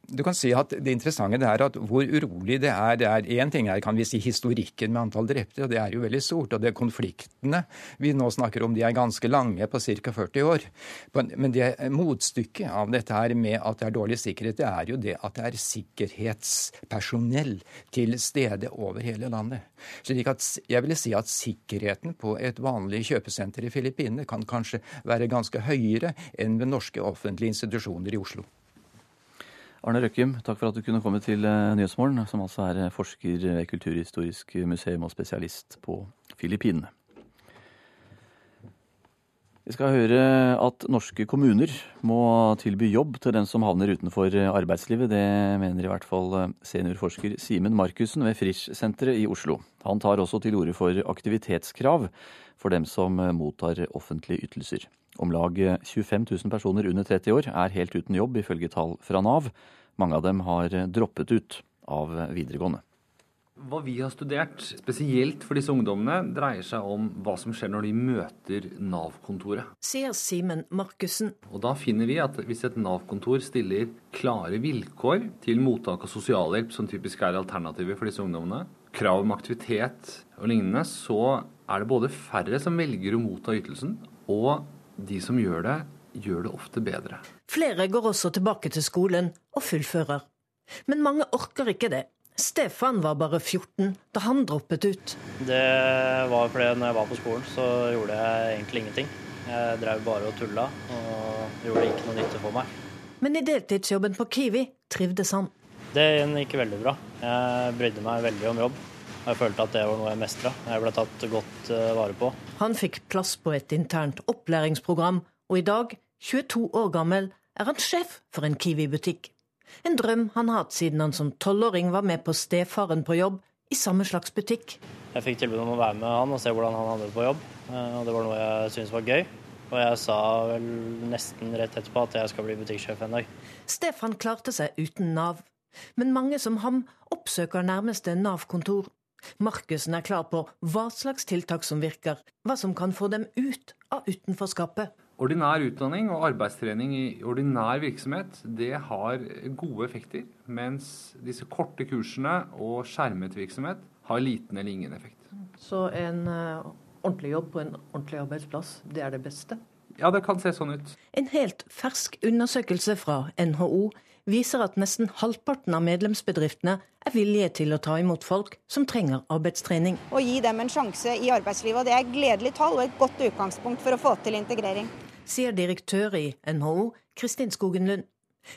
du kan si at Det interessante er at hvor urolig det er. det er Én ting er kan vi si, historikken med antall drepte, og det er jo veldig stort. og det er Konfliktene vi nå snakker om, de er ganske lange, på ca. 40 år. Men det motstykket av dette her med at det er dårlig sikkerhet, det er jo det at det er sikkerhetspersonell til stede over hele landet. Slik at jeg vil si at sikkerheten på et vanlig kjøpesenter i Filippinene kan kanskje være ganske høyere enn ved norske offentlige institusjoner i Oslo. Arne Røkkim, takk for at du kunne komme til eh, Nyhetsmorgen, som altså er eh, forsker ved Kulturhistorisk museum og spesialist på Filippinene. Vi skal høre at norske kommuner må tilby jobb til den som havner utenfor arbeidslivet. Det mener i hvert fall eh, seniorforsker Simen Markussen ved Frisch-senteret i Oslo. Han tar også til orde for aktivitetskrav for dem som mottar offentlige ytelser. Om lag 25 000 personer under 30 år er helt uten jobb, ifølge tall fra Nav. Mange av dem har droppet ut av videregående. Hva vi har studert, spesielt for disse ungdommene, dreier seg om hva som skjer når de møter Nav-kontoret. Sier Simen Markussen. Og Da finner vi at hvis et Nav-kontor stiller klare vilkår til mottak av sosialhjelp, som typisk er alternativet for disse ungdommene, krav om aktivitet og lignende, så er det både færre som velger å motta ytelsen, og de som gjør det, gjør det ofte bedre. Flere går også tilbake til skolen og fullfører. Men mange orker ikke det. Stefan var bare 14 da han droppet ut. Det var fordi når jeg var på skolen, så gjorde jeg egentlig ingenting. Jeg drev bare og tulla, og gjorde ikke noe nytte for meg. Men i deltidsjobben på Kiwi trivdes han. Det gikk veldig bra. Jeg brydde meg veldig om jobb. Jeg følte at det var noe jeg mestra. Jeg ble tatt godt eh, vare på. Han fikk plass på et internt opplæringsprogram, og i dag, 22 år gammel, er han sjef for en Kiwi-butikk. En drøm han har hatt siden han som tolvåring var med på stefaren på jobb i samme slags butikk. Jeg fikk tilbud om å være med han og se hvordan han hadde det på jobb. Eh, og det var noe jeg syntes var gøy. Og jeg sa vel nesten rett etterpå at jeg skal bli butikksjef en dag. Stefan klarte seg uten Nav, men mange som ham oppsøker nærmeste Nav-kontor Markussen er klar på hva slags tiltak som virker, hva som kan få dem ut av utenforskapet. Ordinær utdanning og arbeidstrening i ordinær virksomhet det har gode effekter, mens disse korte kursene og skjermet virksomhet har liten eller ingen effekt. Så en uh, ordentlig jobb på en ordentlig arbeidsplass, det er det beste? Ja, det kan se sånn ut. En helt fersk undersøkelse fra NHO viser at nesten halvparten av medlemsbedriftene er villige til å ta imot folk som trenger arbeidstrening. Å gi dem en sjanse i arbeidslivet. og Det er et gledelig tall og et godt utgangspunkt for å få til integrering. Sier direktør i NHO, Kristin Skogen Lund.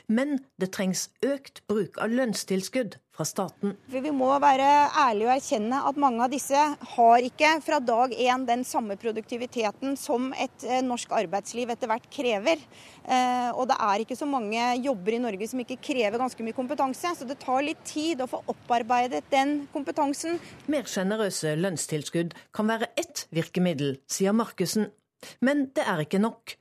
Men det trengs økt bruk av lønnstilskudd fra staten. Vi må være ærlige og erkjenne at mange av disse har ikke fra dag én den samme produktiviteten som et eh, norsk arbeidsliv etter hvert krever. Eh, og det er ikke så mange jobber i Norge som ikke krever ganske mye kompetanse. Så det tar litt tid å få opparbeidet den kompetansen. Mer sjenerøse lønnstilskudd kan være ett virkemiddel, sier Markussen. Men det er ikke nok.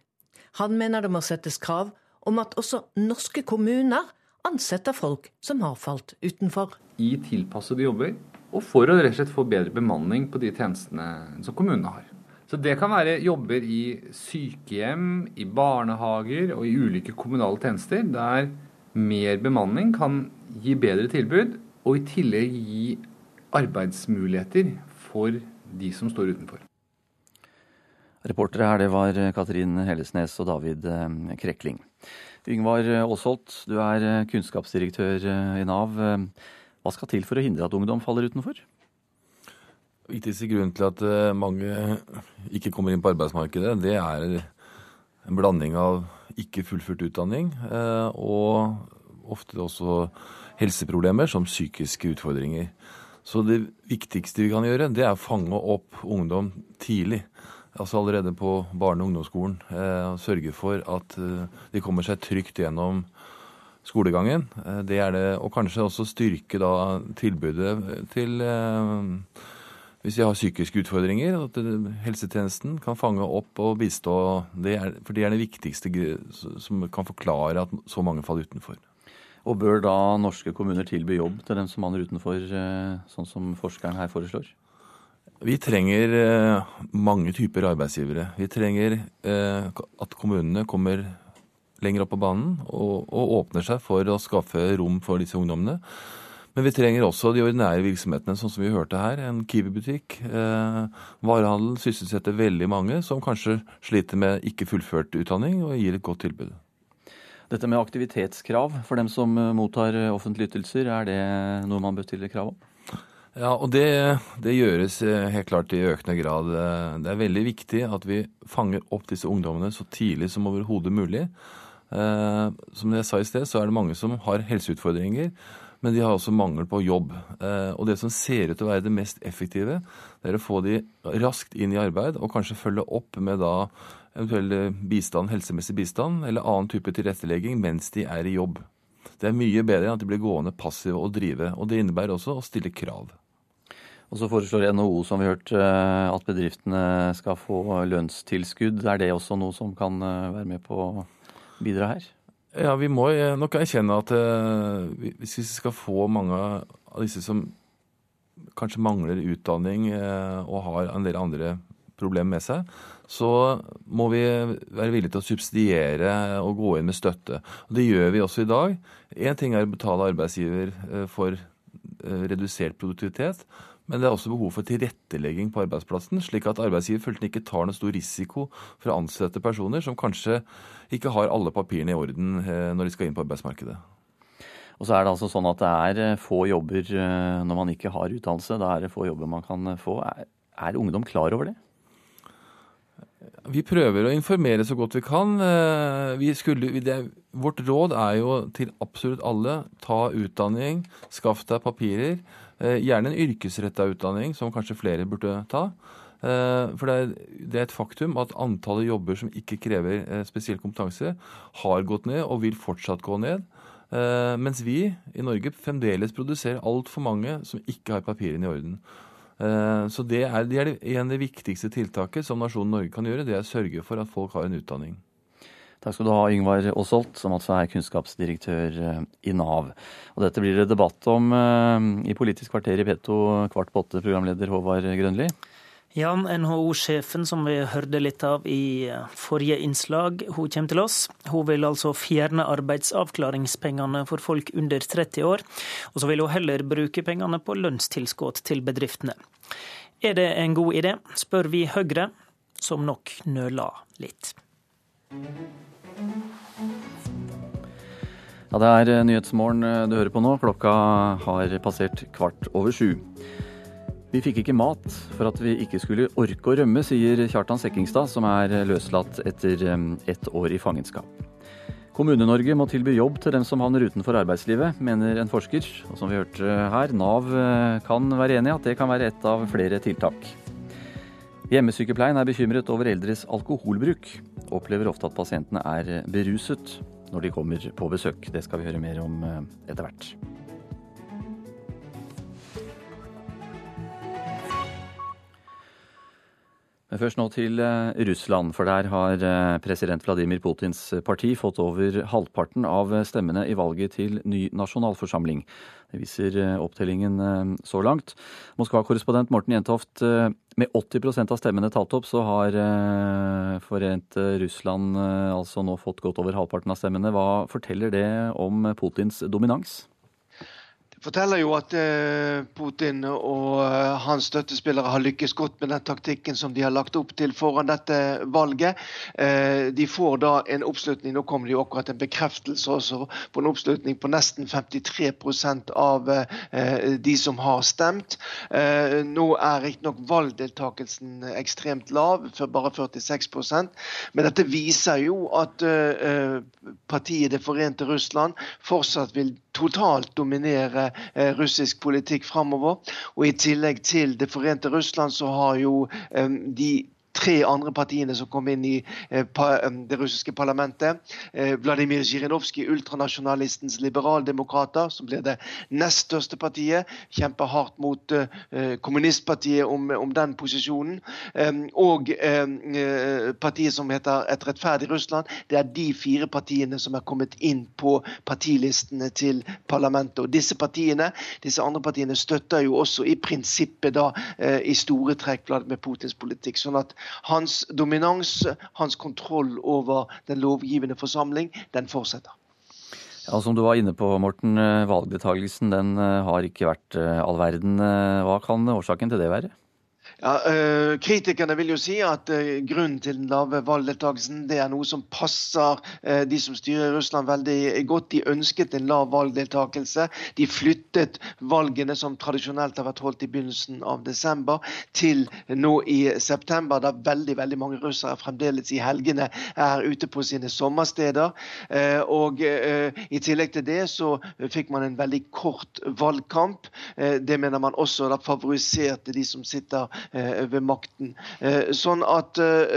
Han mener det må settes krav om at også norske kommuner ansetter folk som har falt utenfor. I tilpassede jobber, og for å rett og slett få bedre bemanning på de tjenestene som kommunene har. Så Det kan være jobber i sykehjem, i barnehager og i ulike kommunale tjenester, der mer bemanning kan gi bedre tilbud, og i tillegg gi arbeidsmuligheter for de som står utenfor. Reportere her, det var Katrin Hellesnes og David eh, Krekling. Yngvar Aasholt, du er eh, kunnskapsdirektør eh, i Nav. Hva skal til for å hindre at ungdom faller utenfor? Viktigste grunnen til at mange ikke kommer inn på arbeidsmarkedet, det er en blanding av ikke fullført utdanning og ofte også helseproblemer som psykiske utfordringer. Så det viktigste vi kan gjøre, det er å fange opp ungdom tidlig. Altså allerede på barne- og ungdomsskolen, eh, sørge for at eh, de kommer seg trygt gjennom skolegangen. Eh, det er det, og kanskje også styrke da tilbudet til hvis de har psykiske utfordringer, at helsetjenesten kan fange opp og bistå. Det er, for det er det viktigste som kan forklare at så mange faller utenfor. Og bør da norske kommuner tilby jobb til dem som havner utenfor, sånn som forskeren her foreslår? Vi trenger eh, mange typer arbeidsgivere. Vi trenger eh, at kommunene kommer lenger opp på banen og, og åpner seg for å skaffe rom for disse ungdommene. Men vi trenger også de ordinære virksomhetene, sånn som vi hørte her. En Kiwi-butikk. Eh, varehandel sysselsetter veldig mange som kanskje sliter med ikke fullført utdanning, og gir et godt tilbud. Dette med aktivitetskrav for dem som eh, mottar offentlige ytelser, er det noe man bør stille krav om? Ja, og det, det, gjøres eh, helt klart i økende grad. Det er veldig viktig at vi fanger opp disse ungdommene så tidlig som overhodet mulig. Som jeg sa i sted, så er det mange som har helseutfordringer men de har også mangel på jobb. Eh, og det som ser ut til å være det mest effektive, det er å få de raskt inn i arbeid, og kanskje følge opp med da eventuell bistand, helsemessig bistand eller annen type tilrettelegging mens de er i jobb. Det er mye bedre enn at de blir gående passive og drive. Og det innebærer også å stille krav. Og så foreslår NHO, som vi har hørt, eh, at bedriftene skal få lønnstilskudd. Er det også noe som kan eh, være med på å bidra her? Ja, vi må nok erkjenne at hvis vi skal få mange av disse som kanskje mangler utdanning og har en del andre problemer med seg, så må vi være villige til å subsidiere og gå inn med støtte. Og Det gjør vi også i dag. Én ting er å betale arbeidsgiver for redusert produktivitet. Men det er også behov for tilrettelegging på arbeidsplassen, slik at arbeidsgiver føler ikke tar noen stor risiko for å ansette personer som kanskje ikke har alle papirene i orden eh, når de skal inn på arbeidsmarkedet. Og så er det altså sånn at det er eh, få jobber eh, når man ikke har utdannelse. Da er det få jobber man kan få. Er, er ungdom klar over det? Vi prøver å informere så godt vi kan. Vi skulle, det, vårt råd er jo til absolutt alle ta utdanning, skaff deg papirer. Eh, gjerne en yrkesretta utdanning, som kanskje flere burde ta. Eh, for det er, et faktum at antallet jobber som ikke krever eh, spesiell kompetanse, har gått ned og vil fortsatt gå ned. Mens vi i Norge fremdeles produserer altfor mange som ikke har papirene i orden. Så det er, det er en av de viktigste tiltaket som nasjonen Norge kan gjøre, det er å sørge for at folk har en utdanning. Takk skal du ha, Yngvar Aasholt, som altså er kunnskapsdirektør eh, i Nav. Og dette blir det debatt om eh, i Politisk kvarter i P2 kvart på åtte, programleder Håvard Grønli. Ja, NHO-sjefen som vi hørte litt av i eh, forrige innslag, hun kommer til oss. Hun vil altså fjerne arbeidsavklaringspengene for folk under 30 år. Og så vil hun heller bruke pengene på lønnstilskudd til bedriftene. Er det en god idé, spør vi Høyre, som nok nøler litt. Ja, Det er eh, Nyhetsmorgen eh, du hører på nå. Klokka har passert kvart over sju. Vi fikk ikke mat for at vi ikke skulle orke å rømme, sier Kjartan Sekkingstad, som er løslatt etter eh, ett år i fangenskap. Kommune-Norge må tilby jobb til dem som havner utenfor arbeidslivet, mener en forsker. Og som vi hørte her, Nav kan være enig i at det kan være ett av flere tiltak. Hjemmesykepleien er bekymret over eldres alkoholbruk. Opplever ofte at pasientene er beruset når de kommer på besøk. Det skal vi høre mer om eh, etter hvert. Men først nå til eh, Russland, for der har eh, president Vladimir Putins parti fått over halvparten av stemmene i valget til ny nasjonalforsamling. Det viser opptellingen så langt. Moskva-korrespondent Morten Jentoft, med 80% av stemmene talt opp, så har Forente Forent Russland eh, altså nå fått godt over halvparten av stemmene. Hva forteller det om Putins dominans? Forteller jo at eh, Putin og eh, hans støttespillere har lykkes godt med den taktikken som de har lagt opp til foran dette valget. Eh, de får da en oppslutning, nå kommer det jo akkurat en bekreftelse også på en oppslutning på nesten 53% av de som har stemt. Nå er riktignok valgdeltakelsen ekstremt lav, for bare 46% men dette viser jo at partiet Det forente Russland fortsatt vil totalt dominere eh, russisk politikk framover. Og i tillegg til Det forente Russland så har jo eh, de tre andre partiene som kom inn i eh, det russiske parlamentet. Eh, Vladimir Zjirinovskij, ultranasjonalistens liberaldemokrater, som blir det nest største partiet. Kjemper hardt mot eh, kommunistpartiet om, om den posisjonen. Og partiet som heter Et rettferdig Russland. Det er de fire partiene som er kommet inn på partilistene til parlamentet. Og disse partiene, disse andre partiene støtter jo også i prinsippet da i store trekk Vladimir Putins politikk. sånn at hans dominans, hans kontroll over den lovgivende forsamling, den fortsetter. Ja, Som du var inne på, Morten. Eh, valgdeltakelsen eh, har ikke vært eh, all verden. Hva kan årsaken til det være? Ja, øh, Kritikerne vil jo si at øh, grunnen til den lave valgdeltakelsen det er noe som passer øh, de som styrer Russland veldig godt. De ønsket en lav valgdeltakelse. De flyttet valgene som tradisjonelt har vært holdt i begynnelsen av desember, til nå i september, da veldig veldig mange russere fremdeles i helgene er ute på sine sommersteder. og I tillegg til det så fikk man en veldig kort valgkamp. det mener man også da favoriserte de som sitter ved makten. Eh, sånn at eh,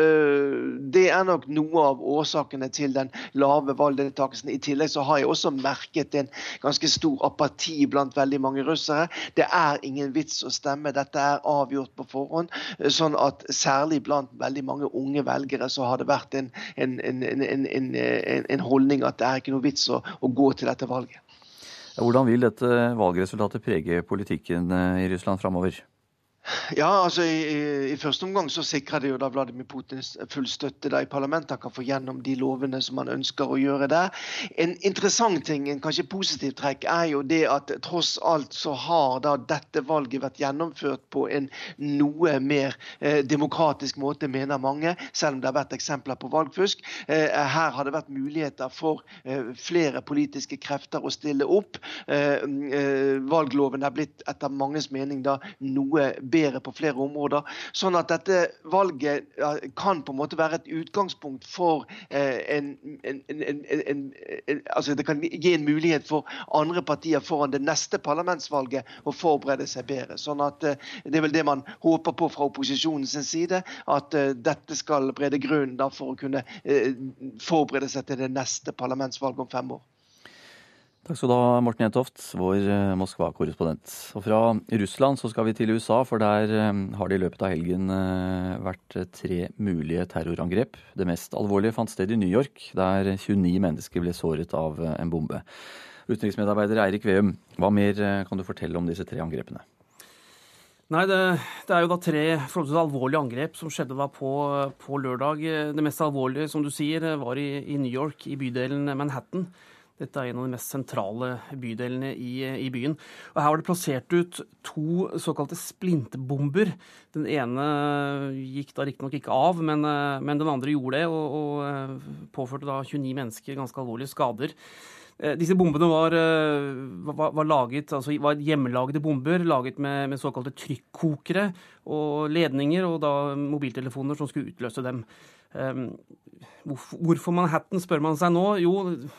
det er nok noe av årsakene til den lave valgdeltakelsen. I tillegg så har jeg også merket en ganske stor apati blant veldig mange russere. Det er ingen vits å stemme, dette er avgjort på forhånd. Sånn at særlig blant veldig mange unge velgere så har det vært en, en, en, en holdning at det er ikke noe vits å, å gå til dette valget. Hvordan vil dette valgresultatet prege politikken i Russland framover? Ja, altså i, i, første omgang så sikrer det jo da Vladimir Putins full støtte da i parlamentet. Han kan få gjennom de lovene som han ønsker å gjøre der. En interessant ting, en kanskje positiv trekk, er jo det at tross alt så har da dette valget vært gjennomført på en noe mer eh, demokratisk måte, mener mange, selv om det har vært eksempler på valgfusk. Eh, her har det vært muligheter for eh, flere politiske krefter å stille opp. Eh, eh, valgloven er blitt etter manges mening da noe bedre på flere områder. Sånn at dette valget kan på en måte være et utgangspunkt for eh, en, en, en, en altså Det kan gi en mulighet for andre partier foran det neste parlamentsvalget å forberede seg bedre. Sånn at eh, Det er vel det man håper på fra opposisjonens side. At eh, dette skal brede grunnen for å kunne forberede seg til det neste parlamentsvalget om fem år. Takk skal du ha, Morten Jentoft, vår eh, Moskva-korrespondent. Og fra Russland så skal vi til USA, for der eh, har det i løpet av helgen eh, vært tre mulige terrorangrep. Det mest alvorlige fant sted i New York, der 29 mennesker ble såret av en bombe. Utenriksmedarbeider Eirik Veum, hva mer kan du fortelle om disse tre angrepene? Nei, det, det, er jo da tre forholdsvis alvorlige angrep som skjedde da på, på, lørdag. Det mest alvorlige, som du sier, var i, i New York, i bydelen Manhattan. Dette er en av de mest sentrale bydelene i, i, byen. Og Her var det plassert ut to såkalte splintebomber. Den ene gikk da riktignok ikke av, men, men, den andre gjorde det, og, og eh, påførte da 29 mennesker ganske alvorlige skader. Eh, disse bombene var, eh, var, var, laget, altså var hjemmelagde bomber laget med, med såkalte trykkokere og ledninger og da mobiltelefoner som skulle utløse dem. Ehm, hvorfor Manhattan, spør man seg nå. Jo,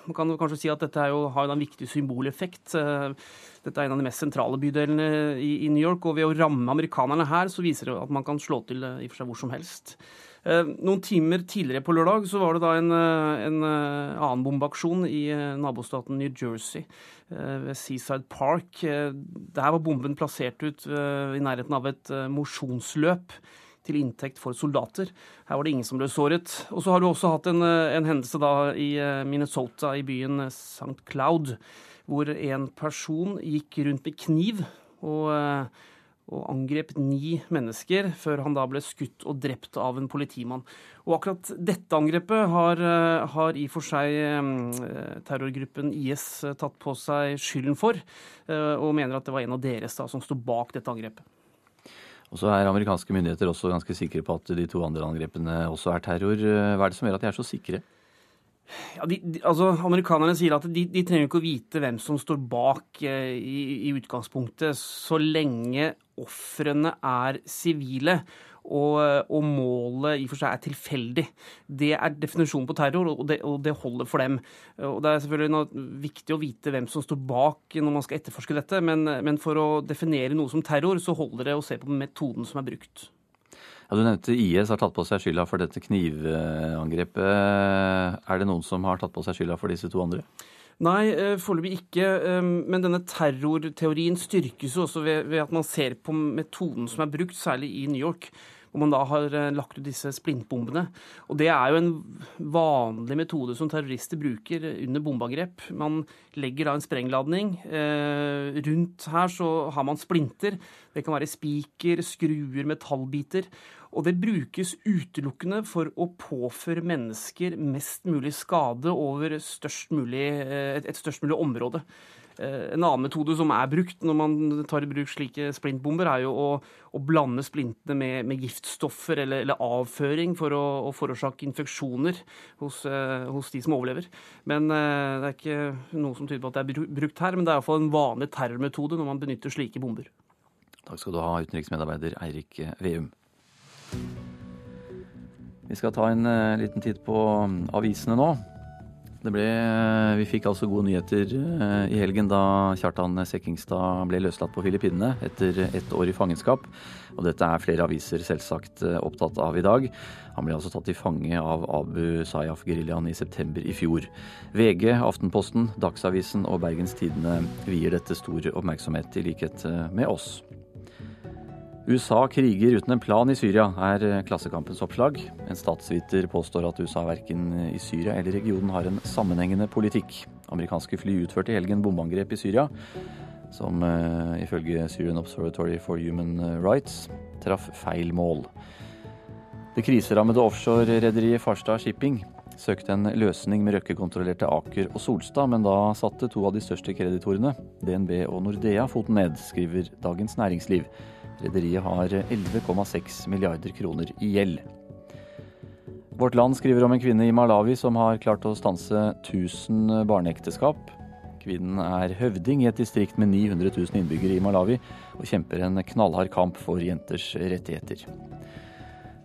man kan kanskje si at dette jo, har en viktig symboleffekt. Eh, dette er en av de mest sentrale bydelene i, New York, og ved å ramme amerikanerne her, så viser det at man kan slå til i og for seg hvor som helst. Ehm, noen timer tidligere på lørdag så var det da en, eh, en eh, annen bombeaksjon i nabostaten New Jersey, ved Seaside Park. Der var bomben plassert ut i nærheten av et mosjonsløp til inntekt for soldater. Her var det ingen som ble såret. Og så har du også hatt en, eh, en hendelse da i eh, Minnesota, i byen eh, St. Cloud, hvor en person gikk rundt med kniv og, og angrep ni mennesker, før han da ble skutt og drept av en politimann. Og akkurat dette angrepet har, har i for seg terrorgruppen IS tatt på seg skylden for, og mener at det var en av deres da, som sto bak dette angrepet. Og så er amerikanske myndigheter også ganske sikre på at de to andre angrepene også er terror. Hva er det som gjør at de er så sikre? Ja, de, de, altså, Amerikanerne sier at de, de, trenger ikke å vite hvem som står bak eh, i, i, utgangspunktet, så lenge ofrene er sivile og, og, målet i og for seg er tilfeldig. Det er definisjonen på terror, og det, og det holder for dem. Og Det er selvfølgelig viktig å vite hvem som står bak når man skal etterforske dette, men, men for å definere noe som terror, så holder det å se på metoden som er brukt. Ja, du nevnte IS har tatt på seg skylda for dette knivangrepet. Er det noen som har tatt på seg skylda for disse to andre? Nei, eh, foreløpig ikke. eh, Men denne terrorteorien styrkes jo også ved, ved at man ser på metoden som er brukt, særlig i New York. Hvor man da har eh, lagt ut disse splintbombene. Og det er jo en vanlig metode som terrorister bruker under bombeangrep. Man legger da en sprengladning. Rundt her så har man splinter. Det kan være spiker, skruer, metallbiter. Og det brukes utelukkende for å påføre mennesker mest mulig skade over størst mulig, eh, et, størst mulig område. Eh, En annen metode som er brukt når man tar i bruk slike splintbomber, er jo å, å blande splintene med, med giftstoffer eller, eller avføring for å, å forårsake infeksjoner hos, eh, hos, de som overlever. Men Det er ikke noe som tyder på at det er brukt her, men det er iallfall en vanlig terrormetode når man benytter slike bomber. Takk skal du ha, utenriksmedarbeider Eirik Veum. Vi skal ta en eh, liten titt på mm, avisene nå. Ble, vi fikk altså gode nyheter eh, i helgen da Kjartan Sekkingstad ble løslatt på Filippinene etter ett år i fangenskap. Og dette er flere aviser selvsagt eh, opptatt av i dag. Han ble altså tatt til fange av Abu Sayyaf-geriljaen i september i fjor. VG, Aftenposten, Dagsavisen og Bergens Tidende vier dette stor oppmerksomhet, i likhet eh, med oss. USA kriger uten en plan i Syria, er Klassekampens oppslag. En statsviter påstår at USA verken i Syria eller regionen har en sammenhengende politikk. Amerikanske fly utførte i helgen bombeangrep i Syria, som uh, ifølge Syrian Observatory for Human Rights traff feil mål. Det kriserammede offshorerederiet Farstad Shipping søkte en løsning med Røkke-kontrollerte Aker og Solstad, men da satte to av de største kreditorene, DNB og Nordea, foten ned, skriver Dagens Næringsliv. Rederiet har 11,6 milliarder kroner i gjeld. Vårt Land skriver om en kvinne i Malawi som har klart å stanse 1000 barneekteskap. Kvinnen er høvding i et distrikt med 900 000 innbyggere i Malawi, og kjemper en knallhard kamp for jenters rettigheter.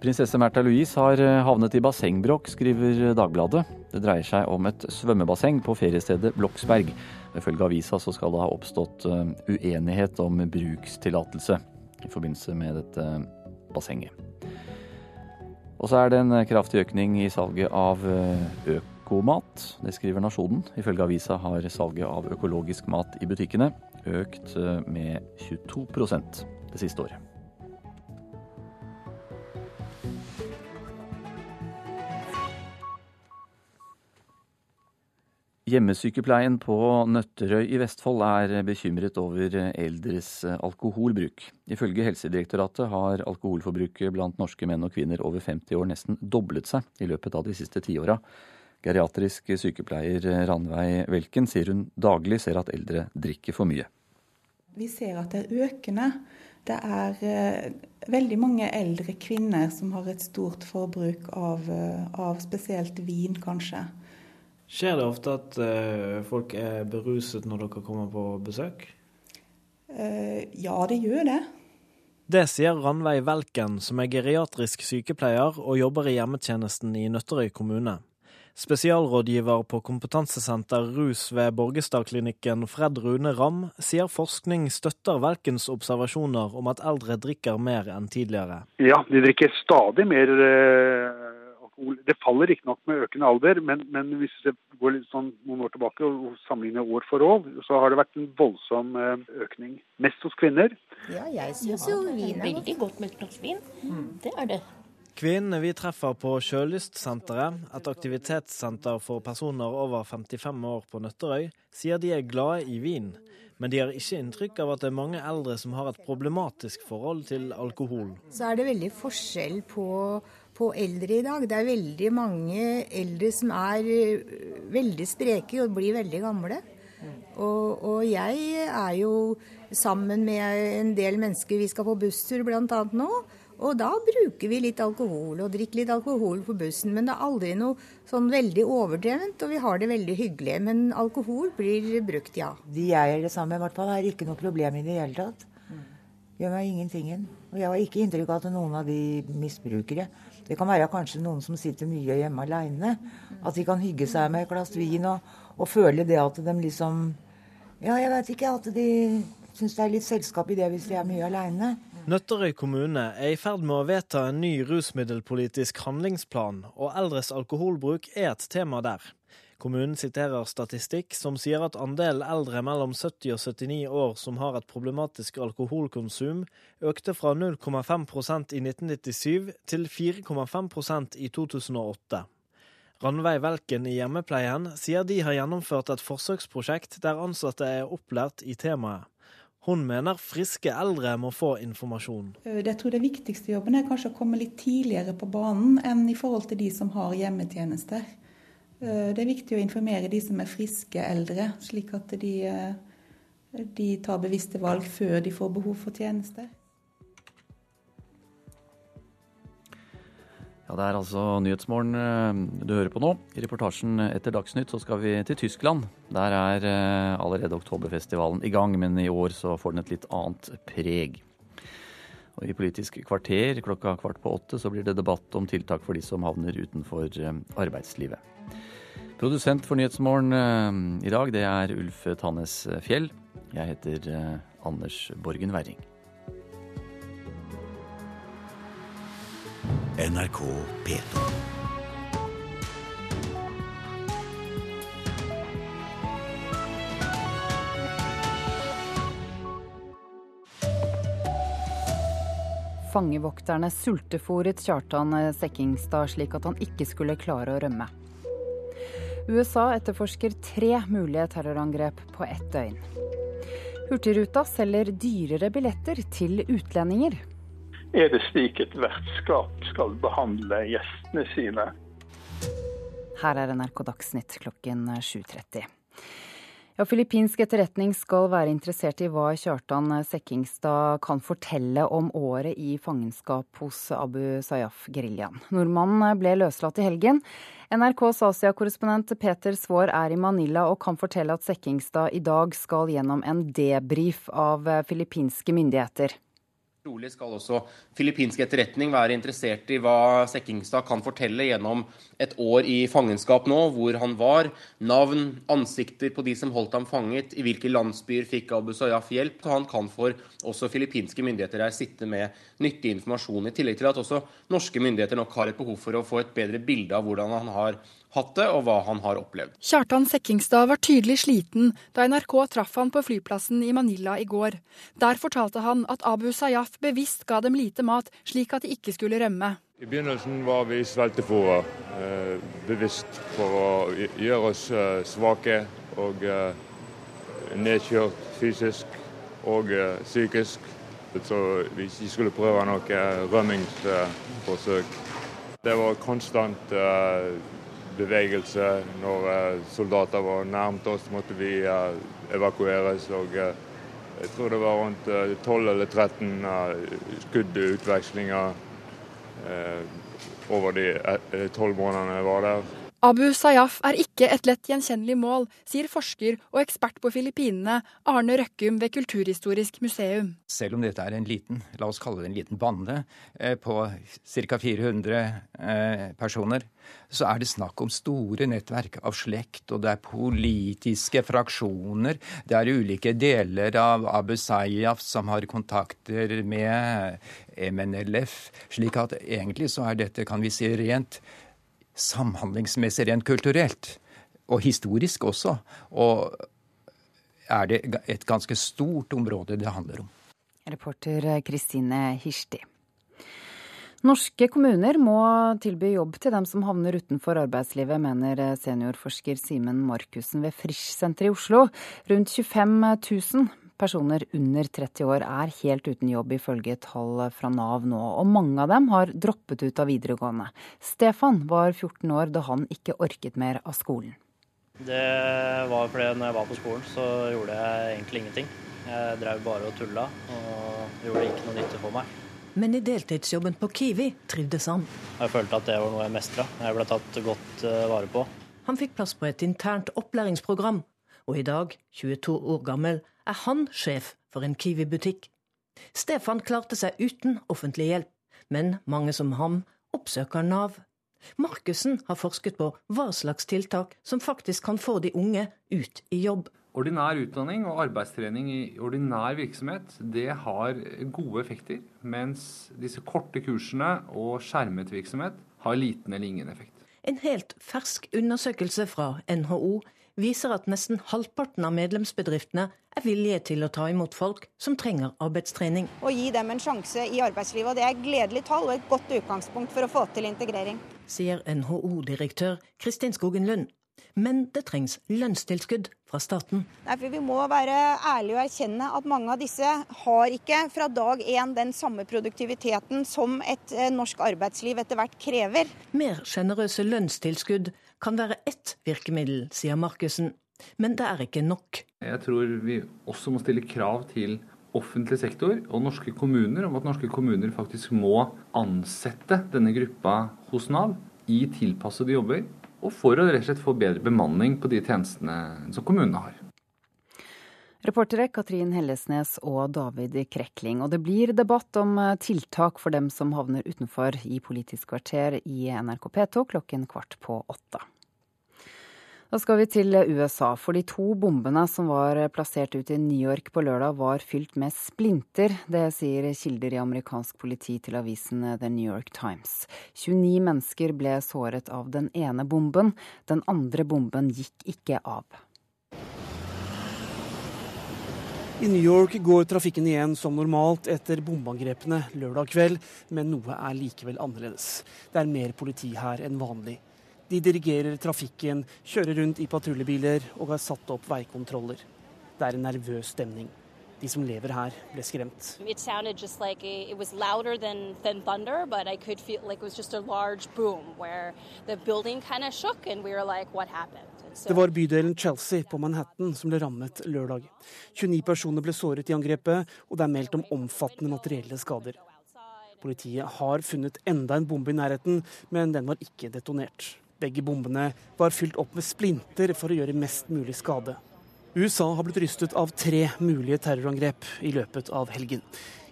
Prinsesse Märtha Louise har havnet i bassengbrokk, skriver Dagbladet. Det dreier seg om et svømmebasseng på feriestedet Bloksberg. Ifølge avisa så skal det ha oppstått uenighet om brukstillatelse i forbindelse med dette bassenget. Og så er det en kraftig økning i salget av økomat. Det skriver Nasjonen. Ifølge avisa har salget av økologisk mat i butikkene økt med 22% det siste året. Hjemmesykepleien på Nøtterøy i Vestfold er bekymret over eldres alkoholbruk. Ifølge Helsedirektoratet har alkoholforbruket blant norske menn og kvinner over 50 år nesten doblet seg i løpet av de siste tiåra. Geriatrisk sykepleier Ranveig Welken sier hun daglig ser at eldre drikker for mye. Vi ser at det er økende. Det er veldig mange eldre kvinner som har et stort forbruk av, av spesielt vin, kanskje. Skjer det ofte at uh, folk er beruset når dere kommer på besøk? Uh, ja, det gjør det. Det sier Ranveig Velken, som er geriatrisk sykepleier og jobber i hjemmetjenesten i Nøtterøy kommune. Spesialrådgiver på kompetansesenter rus ved Borgestadklinikken Fred Rune Ramm sier forskning støtter Velkens observasjoner om at eldre drikker mer enn tidligere. Ja, de drikker stadig mer uh det faller riktignok med økende alder, men, men, hvis vi går litt sånn noen år tilbake og sammenligner år for år, så har det vært en voldsom økning. Mest hos kvinner. Ja, jeg syns jo vin er veldig godt med et glass vin. Det er det. Kvinnene vi treffer på Sjølystsenteret, et aktivitetssenter for personer over 55 år på Nøtterøy, sier de er glade i vin. Men de har ikke inntrykk av at det er mange eldre som har et problematisk forhold til alkohol. Så er det veldig forskjell på på eldre i dag. Det er veldig mange eldre som er veldig spreke og blir veldig gamle. Og, og, jeg er jo sammen med en del mennesker, vi skal på busstur bl.a. nå. Og da bruker vi litt alkohol og drikker litt alkohol på bussen. Men det er aldri noe sånn veldig overdrevent, og vi har det veldig hyggelig. Men alkohol blir brukt, ja. De jeg er det samme med, i hvert fall, har ikke noe problem i det hele tatt. Gjør meg ingentingen. Og jeg har ikke inntrykk av at noen av de misbrukere det kan være kanskje noen som sitter mye hjemme aleine. At de kan hygge seg med et glass vin og, og føle det at de liksom Ja, jeg vet ikke. At de syns det er litt selskap i det hvis de er mye aleine. Nøtterøy kommune er i ferd med å vedta en ny rusmiddelpolitisk handlingsplan, og eldres alkoholbruk er et tema der. Kommunen siterer statistikk som sier at andelen eldre mellom 70 og 79 år som har et problematisk alkoholkonsum, økte fra 0,5% i 1997 til 4,5% i 2008. Ranveig Velken i Hjemmepleien sier de har gjennomført et forsøksprosjekt der ansatte er opplært i temaet. Hun mener friske eldre må få informasjon. Eh, jeg tror Det viktigste jobben er kanskje å komme litt tidligere på banen enn i forhold til de som har hjemmetjenester. Eh, det er viktig å informere de som er friske eldre, slik at de, eh, de tar bevisste valg før de får behov for tjenester. Ja, Det er altså Nyhetsmorgen eh, du hører på nå. I reportasjen etter Dagsnytt så skal vi til Tyskland. Der er allerede Oktoberfestivalen i gang, men i år så får den et litt annet preg. Og I Politisk kvarter klokka kvart på åtte så blir det debatt om tiltak for de som havner utenfor arbeidslivet. Produsent for Nyhetsmorgen eh, i dag, det er Ulf Tannes Fjell. Jeg heter eh, Anders Borgen Werring. NRK P2. Fangevokterne sultefòret Kjartan Sekkingstad slik at han ikke skulle klare å rømme. USA etterforsker tre mulige terrorangrep på ett døgn. Hurtigruta selger dyrere billetter til utlendinger. Er det slik et vertskap skal behandle gjestene sine? Her er NRK Dagsnytt klokken 7.30. Ja, Filippinsk etterretning skal være interessert i hva Kjartan Sekkingstad kan fortelle om året i fangenskap hos Abu Sayyaf-geriljaen. Nordmannen ble løslatt i helgen. NRKs Asia-korrespondent Peter Svaar er i Manila og kan fortelle at Sekkingstad i dag skal gjennom en debrief av filippinske myndigheter. Trolig skal også filippinsk etterretning være interessert i hva Sekkingstad kan fortelle gjennom et år i fangenskap nå, hvor han var. Navn, ansikter på de som holdt ham fanget, i hvilke landsbyer fikk Abu Sayyaf hjelp. Han kan for også filippinske myndigheter her sitte med nyttig informasjon, i tillegg til at også norske myndigheter nok har et behov for å få et bedre bilde av hvordan han har hatt det, og hva han har opplevd. Kjartan Sekkingstad var tydelig sliten da NRK traff han på flyplassen i Manila i går. Der fortalte han at Abu Sayyaf bevisst ga dem lite mat, slik at de ikke skulle rømme. I begynnelsen var vi sveltefòra, eh, bevisst for å gjøre oss eh, svake og eh, nedkjørt fysisk og psykisk. Så vi ikke skulle prøve noe rømmingsforsøk. Det var konstant bevegelse. Når eh, soldater var nærmt oss, måtte vi eh, evakueres. og eh, Jeg tror det var rundt 12 eller 13 skuddutvekslinger over de tolv månedene jeg var der. Abu Sayyaf er ikke et lett gjenkjennelig mål, sier forsker og ekspert på Filippinene Arne Røkkum ved Kulturhistorisk museum. Selv om dette er en liten, la oss kalle det en liten bande eh, på ca. 400 eh, personer, så er det snakk om store nettverk av slekt, og det er politiske fraksjoner. Det er ulike deler av Abu Sayyaf som har kontakter med MNLF. slik at egentlig så er dette, kan vi si, rent samhandlingsmessig, rent kulturelt, og historisk også, og er det et ganske stort område det handler om. Reporter Kristine Hirsti. Norske kommuner må tilby jobb til dem som havner utenfor arbeidslivet, mener seniorforsker Simen Markussen ved Frisch-senteret i Oslo. Rundt 25 000 personer under 30 år er helt uten jobb, ifølge tall fra Nav nå. Og mange av dem har droppet ut av videregående. Stefan var 14 år da han ikke orket mer av skolen. Det var fordi når jeg var på skolen, så gjorde jeg egentlig ingenting. Jeg drev bare og tulla, og gjorde ikke noe nytte for meg. Men i deltidsjobben på Kiwi trivdes han. Jeg følte at det var noe jeg mestra. Jeg ble tatt godt eh, vare på. Han fikk plass på et internt opplæringsprogram, og i dag, 22 år gammel, er han sjef for en Kiwi-butikk. Stefan klarte seg uten offentlig hjelp, men mange som ham oppsøker Nav. Markussen har forsket på hva slags tiltak som faktisk kan få de unge ut i jobb. Ordinær utdanning og arbeidstrening i ordinær virksomhet det har gode effekter, mens disse korte kursene og skjermet virksomhet har liten eller ingen effekt. En helt fersk undersøkelse fra NHO viser at nesten halvparten av medlemsbedriftene er villige til å ta imot folk som trenger arbeidstrening. Og gi dem en sjanse i arbeidslivet. og Det er et gledelig tall og et godt utgangspunkt for å få til integrering. Sier NHO-direktør Kristin Skogen Lund. Men det trengs lønnstilskudd fra staten. Nei, for Vi må være ærlige og erkjenne at mange av disse har ikke fra dag én den samme produktiviteten som et eh, norsk arbeidsliv etter hvert krever. Mer sjenerøse lønnstilskudd kan være ett virkemiddel, sier Markussen. Men det er ikke nok. Jeg tror vi også må stille krav til offentlig sektor og norske kommuner om at norske kommuner faktisk må ansette denne gruppa hos Nav i tilpassede jobber og for å rett og slett få bedre bemanning på de tjenestene som kommunene har. Reportere Katrin Hellesnes og David Krekling. Og det blir debatt om eh, tiltak for dem som havner utenfor i Politisk kvarter i NRK P2 klokken kvart på åtte. Da skal vi til USA, for de to bombene som var plassert ut i New York på lørdag, var fylt med splinter. Det sier kilder i amerikansk politi til avisen The New York Times. 29 mennesker ble såret av den ene bomben. Den andre bomben gikk ikke av. I New York går trafikken igjen som normalt etter bombeangrepene lørdag kveld, men noe er likevel annerledes. Det er mer politi her enn vanlig. De dirigerer trafikken, kjører rundt i patruljebiler og har satt opp veikontroller. Det er en nervøs stemning. De som lever her, ble skremt. Det var bydelen Chelsea på Manhattan som ble rammet lørdag. 29 personer ble såret i angrepet, og det er meldt om omfattende materielle skader. Politiet har funnet enda en bombe i nærheten, men den var ikke detonert. Begge bombene var fylt opp med splinter for å gjøre mest mulig skade. USA har blitt rystet av tre mulige terrorangrep i løpet av helgen.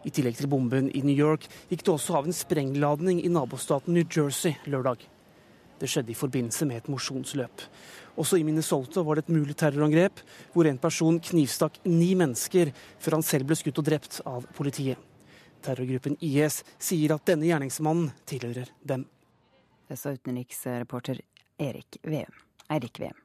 I tillegg til bomben i New York gikk det også av en sprengladning i nabostaten New Jersey lørdag. Det skjedde i forbindelse med et mosjonsløp. Også i Minnesota var det et mulig terrorangrep, hvor en person knivstakk ni mennesker før han selv ble skutt og drept av politiet. Terrorgruppen IS sier at denne gjerningsmannen tilhører dem. Det sa utenriksreporter Erik Veum. Eirik Veum.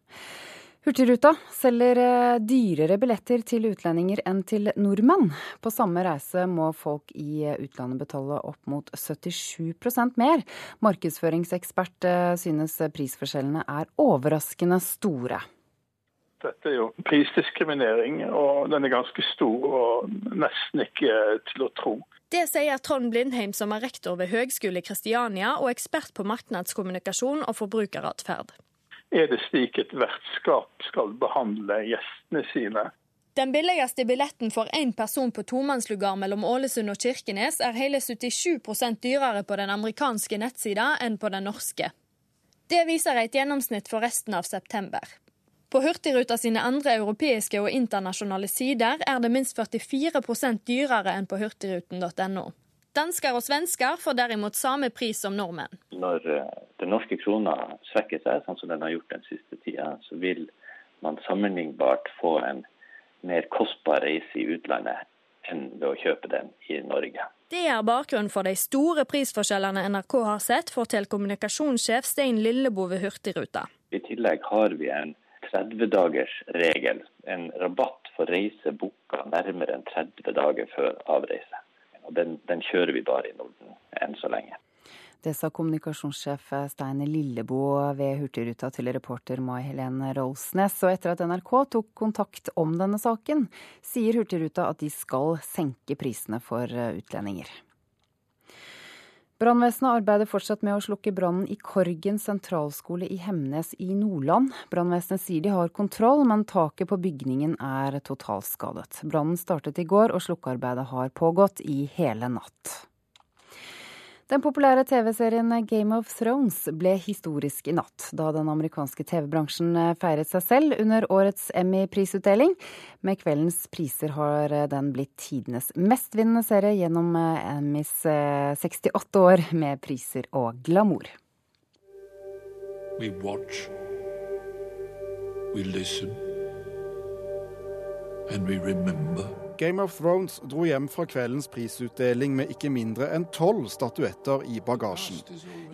Hurtigruta selger eh, dyrere billetter til utlendinger enn til nordmenn. På samme reise må folk i utlandet betale opp mot 77 mer. Markedsføringsekspert eh, synes prisforskjellene er overraskende store. Dette er jo prisdiskriminering, og den er ganske stor og nesten ikke til å tro. Det sier Trond Blindheim, som er rektor ved Høgskole Kristiania og ekspert på markedskommunikasjon og forbrukeratferd. Er det slik et vertskap skal behandle gjestene sine? Den billigste billetten for én person på tomannslugar mellom Ålesund og Kirkenes er hele 77 dyrere på den amerikanske nettsida enn på den norske. Det viser et gjennomsnitt for resten av september. På Hurtigruta sine andre europeiske og internasjonale sider er det minst 44 dyrere enn på hurtigruten.no. Dansker og svensker får derimot samme pris som nordmenn. Når eh, den norske krona svekker seg, sånn som den har gjort den siste tida, så vil man sammenlignbart få en mer kostbar reise i utlandet enn ved å kjøpe den i Norge. Det er bakgrunnen for de store prisforskjellene NRK har sett, forteller kommunikasjonssjef Stein Lillebo ved Hurtigruta. I tillegg har vi en 30-dagers regel. En rabatt for reise booka nærmere enn 30 dager før avreise. Og den, den kjører vi bare i Norden enn så lenge. Det sa kommunikasjonssjef Stein Lilleboe ved Hurtigruta til reporter Mai Helene Rolsnes. Og etter at NRK tok kontakt om denne saken, sier Hurtigruta at de skal senke prisene for utlendinger. Brannvesenet arbeider fortsatt med å slukke brannen i Korgen sentralskole i Hemnes i Nordland. Brannvesenet sier de har kontroll, men taket på bygningen er totalskadet. Brannen startet i går, og slukkearbeidet har pågått i hele natt. Den populære TV-serien Game of Thrones ble historisk i natt, da den amerikanske TV-bransjen feiret seg selv under årets Emmy-prisutdeling. Med kveldens priser har den blitt tidenes mestvinnende serie gjennom Emmys 68 eh, år med priser og glamour. We watch. We listen. and we remember. Game of Thrones dro hjem fra kveldens prisutdeling med ikke mindre enn tolv statuetter i bagasjen,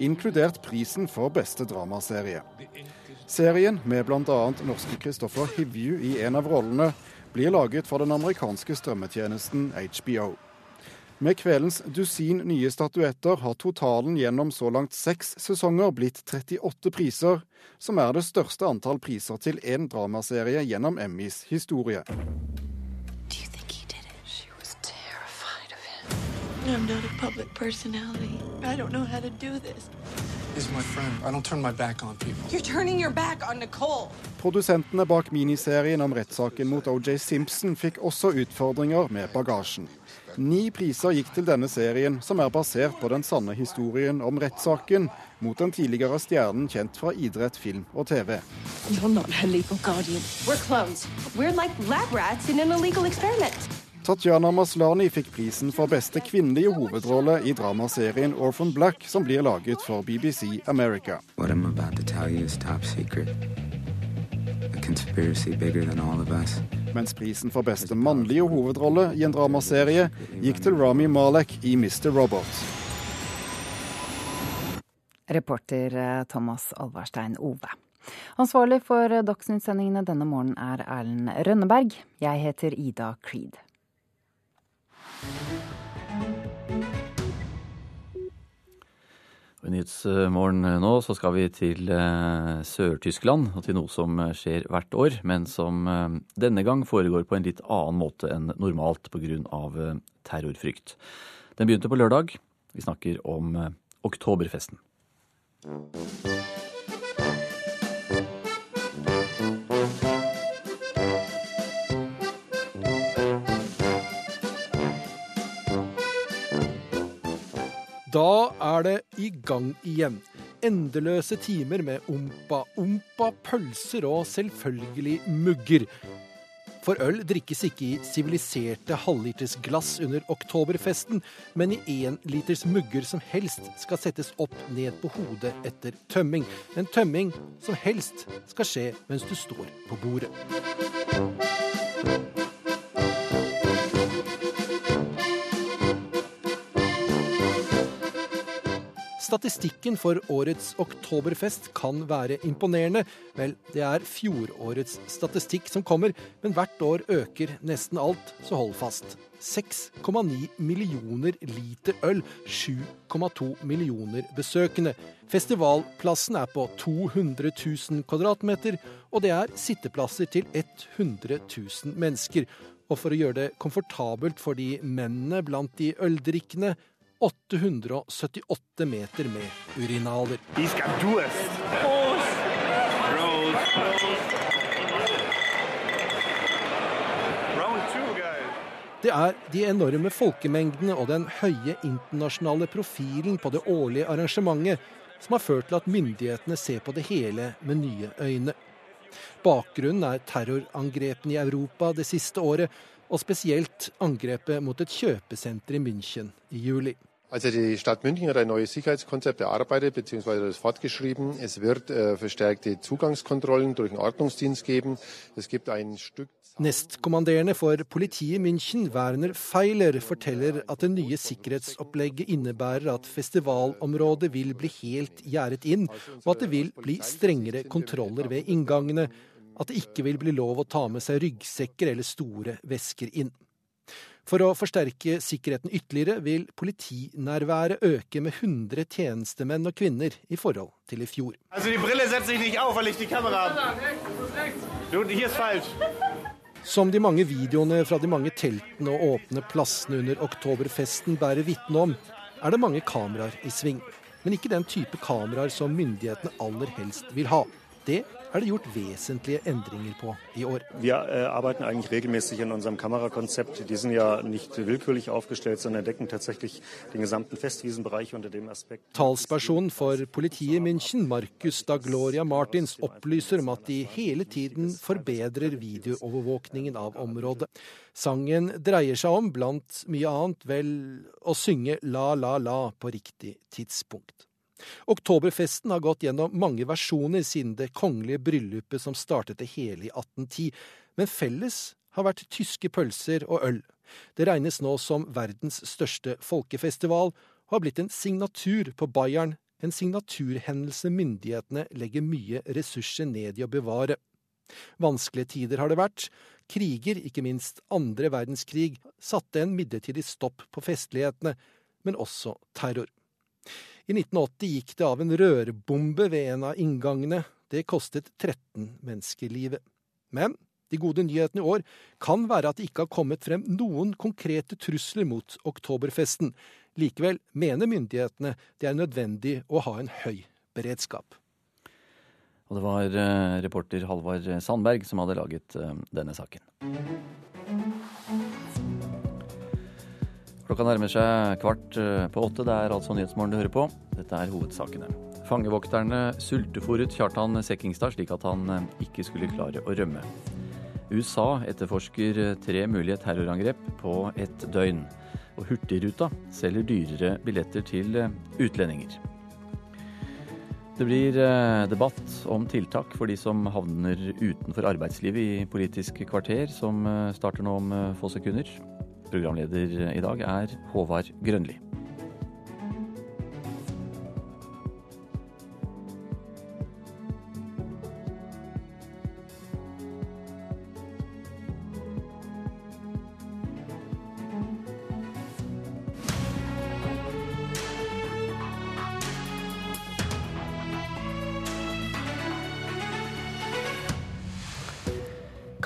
inkludert prisen for beste dramaserie. Serien, med bl.a. norske Christopher Hivju i en av rollene, blir laget for den amerikanske strømmetjenesten HBO. Med kveldens dusin nye statuetter har totalen gjennom så langt seks sesonger blitt 38 priser, som er det største antall priser til én dramaserie gjennom Emmys historie. I'm not a public personality. I don't know how to do this. He's my friend. I don't turn my back on people. You're turning your back on Nicole. Produsentene bak miniserien om rettssaken mot OJ Simpson fikk også utfordringer med bagasjen. Ni priser gikk til denne serien, som er basert på den sanne historien om rettssaken mot den tidligere stjernen kjent fra idrett, film og TV. You're not her legal guardian. We're clones. We're like lab rats in an illegal experiment. Tatjana Maslani fikk prisen for beste kvinnelige hovedrolle i dramaserien Orphan Black, som blir laget for BBC America. What I'm about to tell you is top secret. A conspiracy bigger than all of us. Mens prisen for beste mannlige hovedrolle i en dramaserie gikk til Rami Malek i Mr. Robot. Reporter eh, Thomas Alvarstein Ove. Ansvarlig for Dagsnytt-sendingene denne morgenen er Erlend Rønneberg. Jeg heter Ida Creed. I Nyhetsmorgen nå så skal vi til eh, Sør-Tyskland og til noe som eh, skjer hvert år, men som eh, denne gang foregår på en litt annen måte enn normalt pga. Eh, terrorfrykt. Den begynte på lørdag. Vi snakker om oktoberfesten. oktoberfesten. Da er det i gang igjen. Endeløse timer med ompa-ompa, pølser og selvfølgelig mugger. For øl drikkes ikke i siviliserte halvliters glass under oktoberfesten, men i énliters mugger som helst skal settes opp ned på hodet etter tømming. En tømming som helst skal skje mens du står på bordet. Statistikken for årets oktoberfest kan være imponerende. Vel, det er fjorårets statistikk som kommer, men hvert år øker nesten alt, så hold fast. 6,9 millioner liter øl, 7,2 millioner besøkende. Festivalplassen er på 200 000 kvadratmeter, og det er sitteplasser til 100 000 mennesker. Og for å gjøre det komfortabelt for de mennene blant de øldrikkende, 878 meter med urinaler. Skal. Det er de enorme folkemengdene og den høye internasjonale profilen på det årlige arrangementet som har ført til at myndighetene ser på det hele med nye øyne. Bakgrunnen er terrorangrepene i Europa det siste året, og spesielt angrepet mot et kjøpesenter i München i juli. Also die Stadt München hat ein neues Sicherheitskonzept erarbeitet bzw. das fortgeschrieben. Es wird äh, verstärkte Zugangskontrollen durch den Ordnungsdienst geben. Es gibt ein Stück Nestkommanderende for politiet i München, Werner Feiler, forteller at det nye sikkerhetsopplegget innebærer at festivalområdet vil bli helt gjerdet inn, og at det vil bli strengere kontroller ved inngangene. At det ikke vil bli lov å ta med seg ryggsekker eller store vesker inn. For å forsterke sikkerheten ytterligere vil politinærværet øke med 100 tjenestemenn og -kvinner i forhold til i fjor. Altså, de brillene setter ich nicht auf, weil ich die Kamera. Du, hier ist falsch. Som de mange videoene fra de mange teltene og åpne plassene under oktoberfesten bærer vitne om, er det mange kameraer i sving. Men ikke den type kameraer som myndighetene aller helst vil ha. Det er det gjort vesentlige endringer på i år. Vi äh, arbeiten eigentlich regelmäßig in unserem Kamerakonzept. Die sind ja nicht willkürlich aufgestellt, sondern decken tatsächlich den gesamten Festwiesenbereich unter dem Aspekt. Talspersonen for politiet i München, Markus da Gloria Martins, opplyser om at de hele tiden forbedrer videoovervåkningen av området. Sangen dreier seg om, blant mye annet, vel å synge La La La på riktig tidspunkt. Oktoberfesten har gått gjennom mange versjoner siden det kongelige bryllupet som startet det hele i 1810, men felles har vært tyske pølser og øl. Det regnes nå som verdens største folkefestival, og har blitt en signatur på Bayern, en signaturhendelse myndighetene legger mye ressurser ned i å bevare. Vanskelige tider har det vært. Kriger, ikke minst andre verdenskrig, satte en midlertidig stopp på festlighetene, men også terror. I 1980 gikk det av en rørbombe ved en av inngangene. Det kostet 13 mennesker livet. Men de gode nyhetene i år kan være at det ikke har kommet frem noen konkrete trusler mot oktoberfesten. Likevel mener myndighetene det er nødvendig å ha en høy beredskap. Og det var eh, reporter Halvard Sandberg som hadde laget eh, denne saken. Klokka nærmer seg kvart eh, på åtte. Det er altså Nyhetsmorgen du hører på. Dette er hovedsakene. Fangevokterne sultefòret Kjartan Sekkingstad slik at han ikke skulle klare å rømme. USA etterforsker tre mulige terrorangrep på ett døgn. Og Hurtigruta selger dyrere billetter til utlendinger. Det blir eh, debatt om tiltak for de som havner utenfor arbeidslivet i Politisk kvarter, som eh, starter nå om eh, få sekunder. Programleder i dag er Håvard Grønli.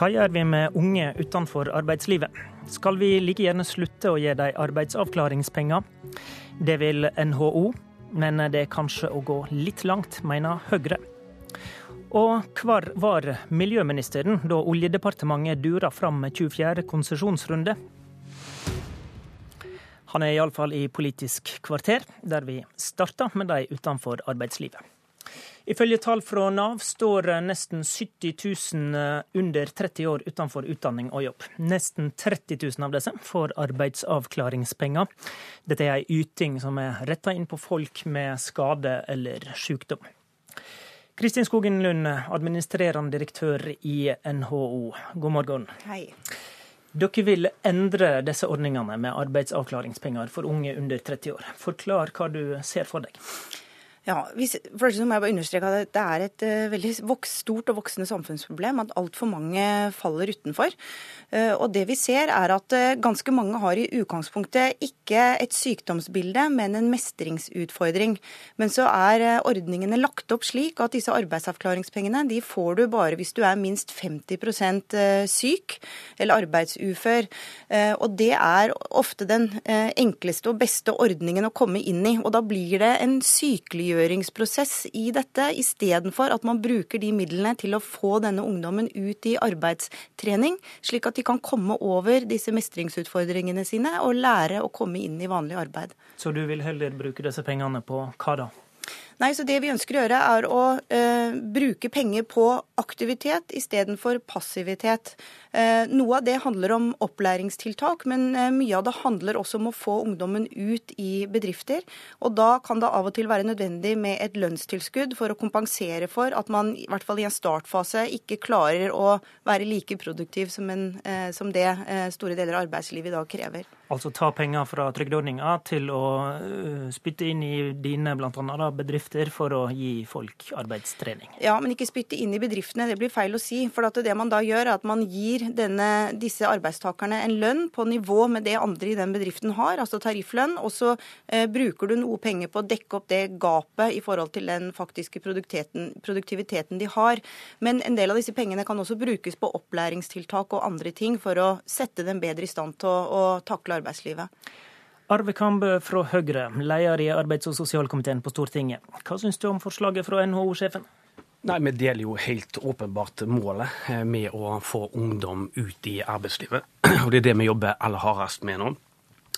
Hva gjør vi med unge utenfor arbeidslivet? Skal vi like gjerne slutte å gi dem arbeidsavklaringspenger? Det vil NHO, men det er kanskje å gå litt langt, mener Høyre. Og hvor var miljøministeren da Oljedepartementet dura fram 24. konsesjonsrunde? Han er iallfall i Politisk kvarter, der vi starter med de utenfor arbeidslivet. Ifølge tall fra Nav står nesten 70 000 eh, under 30 år utenfor utdanning og jobb. Nesten 30 000 av disse får arbeidsavklaringspenger. Dette er ei yting som er retta inn på folk med skade eller sykdom. Kristin Skogen Lund, administrerende direktør i NHO, god morgen. Hei. Dere vil endre disse ordningene med arbeidsavklaringspenger for unge under 30 år. Forklar hva du ser for deg. Ja, hvis, for det må jeg bare understreke at Det er et uh, veldig vokst, stort og voksende samfunnsproblem at altfor mange faller utenfor. Uh, og det vi ser er at uh, ganske mange har i utgangspunktet ikke et sykdomsbilde, men en mestringsutfordring. Men så er ordningene lagt opp slik at disse arbeidsavklaringspengene de får du bare hvis du er minst 50% syk eller arbeidsufør. Og det er ofte den enkleste og beste ordningen å komme inn i. Og da blir det en sykeliggjøring frigjøringsprosess i dette, istedenfor at man bruker de midlene til å få denne ungdommen ut i arbeidstrening, slik at de kan komme over disse mestringsutfordringene sine og lære å komme inn i vanlig arbeid. Så du vil heller bruke disse pengene på hva da? Nei, så Det vi ønsker å gjøre, er å eh, bruke penger på aktivitet istedenfor passivitet. Eh, noe av det handler om opplæringstiltak, men eh, mye av det handler også om å få ungdommen ut i bedrifter. Og Da kan det av og til være nødvendig med et lønnstilskudd for å kompensere for at man i hvert fall i en startfase ikke klarer å være like produktiv som, en, eh, som det eh, store deler av arbeidslivet i dag krever. Altså ta penger fra trygdeordninga til å uh, spytte inn i dine blant annet, bedrifter for å gi folk arbeidstrening. Ja, men ikke spytte inn i bedriftene. Det blir feil å si. For det man da gjør, er at man gir denne, disse arbeidstakerne en lønn på nivå med det andre i den bedriften har, altså tarifflønn. Og så eh, bruker du noe penger på å dekke opp det gapet i forhold til den faktiske produktiviteten de har. Men en del av disse pengene kan også brukes på opplæringstiltak og andre ting for å sette dem bedre i stand til å, å takle arbeidslivet. Arve Kambe fra Høyre, leder i arbeids- og sosialkomiteen på Stortinget. Hva syns du om forslaget fra NHO-sjefen? Nei, Vi deler jo helt åpenbart målet eh, med å få ungdom ut i arbeidslivet. Og Det er det vi jobber aller hardest med nå.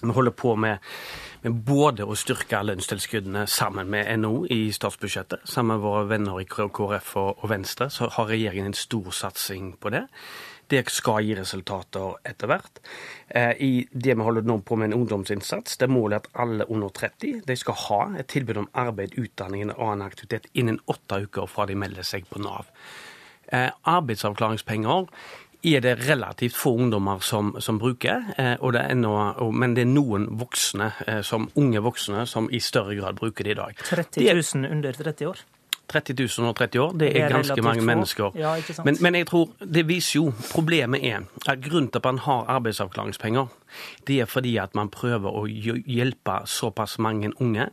Vi holder på med, med, både å styrke lønnstilskuddene sammen med NHO i statsbudsjettet. Sammen med våre venner i KrF og Venstre så har regjeringen en stor satsing på det. Det skal gi resultater etter hvert. Eh, I det vi holder nå på med en ungdomsinnsats, det målet er at alle under 30 de skal ha et tilbud om arbeid, utdanning eller annen aktivitet innen åtte uker fra de melder seg på Nav. Eh, arbeidsavklaringspenger er det relativt få ungdommer som, som bruker, eh, det ennå, men det er noen voksne, som, unge voksne som i større grad bruker det i dag. 30 000 under 30 år? 30 000 og 30 år, det er, det er ganske mange få. mennesker. Ja, men, men, jeg tror det viser jo Problemet er at grunnen til at man har arbeidsavklaringspenger, det er fordi at man prøver å hjelpe såpass mange unge.